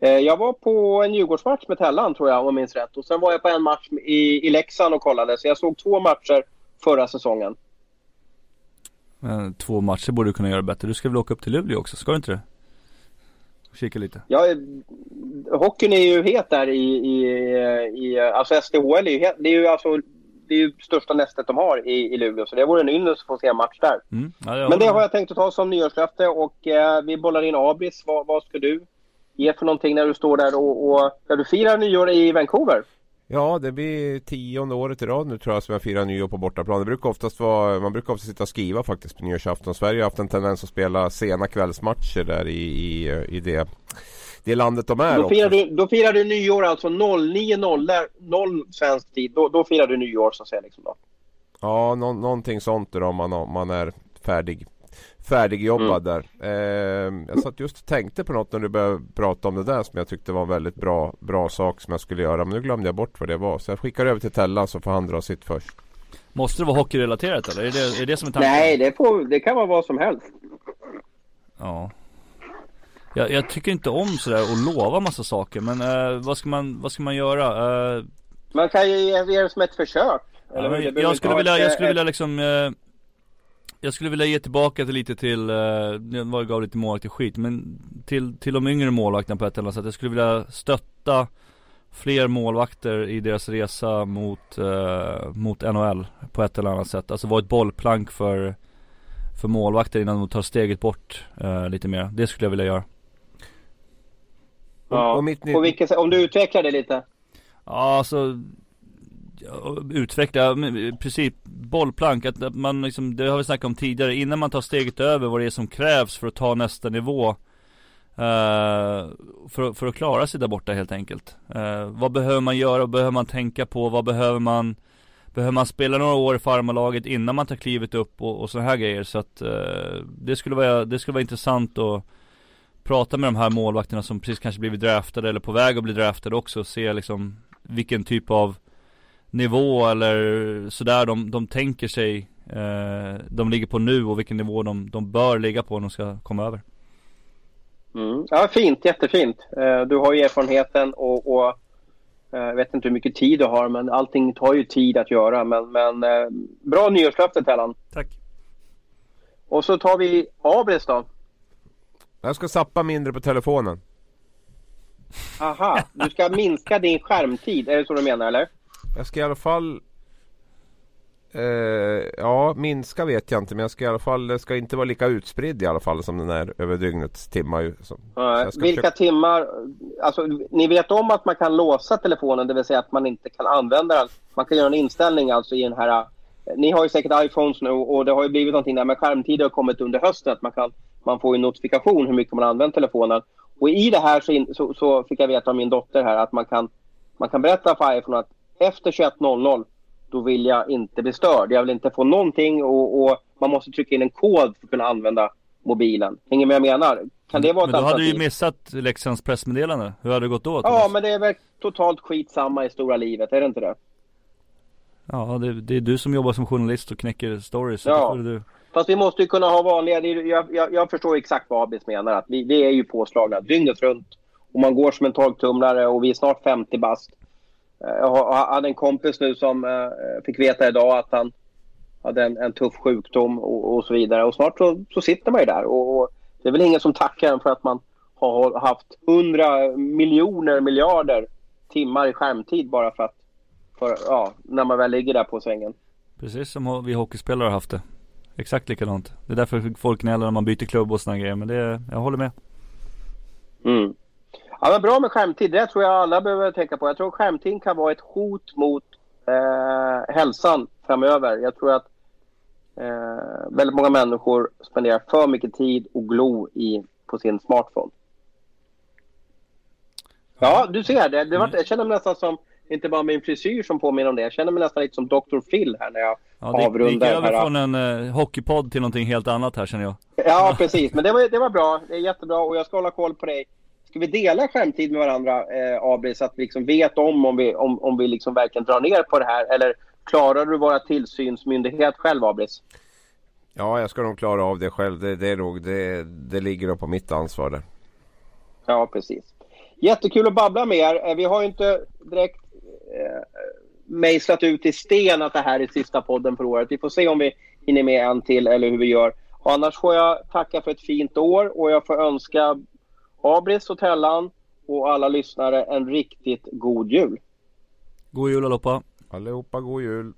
Eh, jag var på en Djurgårdsmatch med Tellan tror jag om jag minns rätt. Och sen var jag på en match i, i Leksand och kollade. Så jag såg två matcher förra säsongen. Men två matcher borde du kunna göra bättre. Du ska väl åka upp till Luleå också, ska du inte det? Kika lite. Ja, eh, hockeyn är ju het där i, i, i alltså SDHL är ju het, det är ju alltså det är ju största nästet de har i, i Luleå. Så det vore en ynnest att få se en match där. Mm. Ja, jag Men det har jag tänkt att ta som nyårslöfte och eh, vi bollar in Abris. Vad, vad ska du ge för någonting när du står där och, och ja, du firar nyår i Vancouver? Ja, det blir tionde året i rad nu tror jag som jag firar nyår på bortaplan. Det brukar oftast vara, man brukar ofta sitta och skriva faktiskt på nyårsafton. Sverige har haft en tendens att spela sena kvällsmatcher där i, i, i det, det landet de är Då också. firar, du, då firar du nyår alltså 09.00 0 svensk tid. Då, då firar du nyår så att säga. Liksom då. Ja, nå, någonting sånt då om man, om man är färdig Färdigjobbad Mm. där. Eh, jag satt just och tänkte på något när du började prata om det där som jag tyckte var en väldigt bra, bra sak som jag skulle göra. Men nu glömde jag bort vad det var. Så jag skickar över till Tellan så får han dra sitt först. Måste det vara hockeyrelaterat eller? Är det är det, som är tanken? Nej, det, får, det kan vara vad som helst. Ja. Jag, jag tycker inte om sådär att lova massa saker men eh, vad, ska man, vad ska man göra? Eh, Man kan ju ge det som ett försök. Ja, jag inte skulle vilja, jag skulle vilja liksom eh, Jag skulle vilja ge tillbaka till lite till, eh, det var gav lite målvakt skit men till, till de yngre målvakterna på ett eller annat sätt Jag skulle vilja stötta fler målvakter i deras resa mot, eh, mot NHL på ett eller annat sätt Alltså vara ett bollplank för för målvakter innan de tar steget bort eh, lite mer. Det skulle jag vilja göra. Ja. Och mitt ny- På vilket sätt? Om du utvecklar det lite. Ja alltså Utveckla, i princip bollplank, att att man liksom, det har vi snackat om tidigare, innan man tar steget över vad det är som krävs för att ta nästa nivå eh, för, för att klara sig där borta helt enkelt. Eh, vad behöver man göra, vad behöver man tänka på, vad behöver man Behöver man spela några år i farmarlaget innan man tar klivet upp och, och sådana här grejer? Så att eh, det, skulle vara, det skulle vara intressant att prata med de här målvakterna som precis kanske blivit draftade eller på väg att bli draftade också och se liksom vilken typ av nivå eller sådär de, de tänker sig eh, de ligger på nu och vilken nivå de, de bör ligga på när de ska komma över. Mm. Ja, fint. Jättefint. Eh, Du har ju erfarenheten och, och eh, jag vet inte hur mycket tid du har, men allting tar ju tid att göra. Men, men eh, bra nyårslöfte, Tellan. Tack. Och så tar vi Abris då. Jag ska sappa mindre på telefonen. Aha, du ska minska din skärmtid. Är det så du menar, eller? Jag ska i alla fall eh, Ja, minska vet jag inte men jag ska i alla fall Det ska inte vara lika utspridd i alla fall som den är över dygnets timmar ju. Ska Vilka försöka- timmar... Alltså, ni vet om att man kan låsa telefonen, det vill säga att man inte kan använda den. Man kan göra en inställning alltså i den här... Ni har ju säkert iPhones nu och det har ju blivit någonting där med skärmtid har kommit under hösten. Att man, kan, man får en notifikation hur mycket man använt telefonen. Och i det här så, in, så, så fick jag veta av min dotter här att man kan, man kan berätta för iPhone att efter 21.00 då vill jag inte bli störd. Jag vill inte få någonting och, och man måste trycka in en kod för att kunna använda mobilen. Hänger med vad jag menar? Kan det vara Men då hade du ju missat Leksands pressmeddelande. Hur hade det gått då? Ja, men det är väl totalt skitsamma i stora livet, är det inte det? Ja, det, det är du som jobbar som journalist och knäcker stories. Ja. du. Fast vi måste ju kunna ha vanliga... Jag, jag, jag förstår exakt vad Abis menar. Att vi, vi är ju påslagna dygnet runt. Och man går som en torktumlare och vi är snart 50 bast. Eh, Jag hade en kompis nu som eh, fick veta idag att han hade en, en tuff sjukdom och, och så vidare. Och snart så, så sitter man ju där. Och, och det är väl ingen som tackar en för att man har haft 100 miljoner miljarder timmar i skärmtid bara för att... För, ja, när man väl ligger där på sängen. Precis som vi hockeyspelare har haft det. Exakt likadant. Det är därför folk gnäller när man byter klubb och sådana grejer. Men det, jag håller med. Mm. Ja, men bra med skärmtid. Det tror jag alla behöver tänka på. Jag tror skärmtid kan vara ett hot mot eh, hälsan framöver. Jag tror att eh, väldigt många människor spenderar för mycket tid och glo i, på sin smartphone. Ja, du ser. Det, det var, jag känner mig nästan som, inte bara min frisyr som påminner om det. Jag känner mig nästan lite som Dr. Phil här när jag Ja, det, det gick avrundar över från en uh, hockeypodd till någonting helt annat här känner jag. Ja, precis. Men det var, det var bra. Det är jättebra och jag ska hålla koll på dig. Ska vi dela skärmtid med varandra, eh, Abri, så att vi liksom vet om om vi, om, om vi liksom verkligen drar ner på det här? Eller klarar du vara tillsynsmyndighet själv, Abris? Ja, jag ska nog klara av det själv. Det, det, är nog, det, det ligger nog på mitt ansvar där. Ja, precis. Jättekul att babbla med er. Eh, Vi har ju inte direkt eh, mejslat ut i sten att det här är sista podden för året. Vi får se om vi hinner med en till eller hur vi gör. Och annars får jag tacka för ett fint år och jag får önska Abris och Tellan och alla lyssnare en riktigt god jul. God jul allihopa. Allihopa, god jul!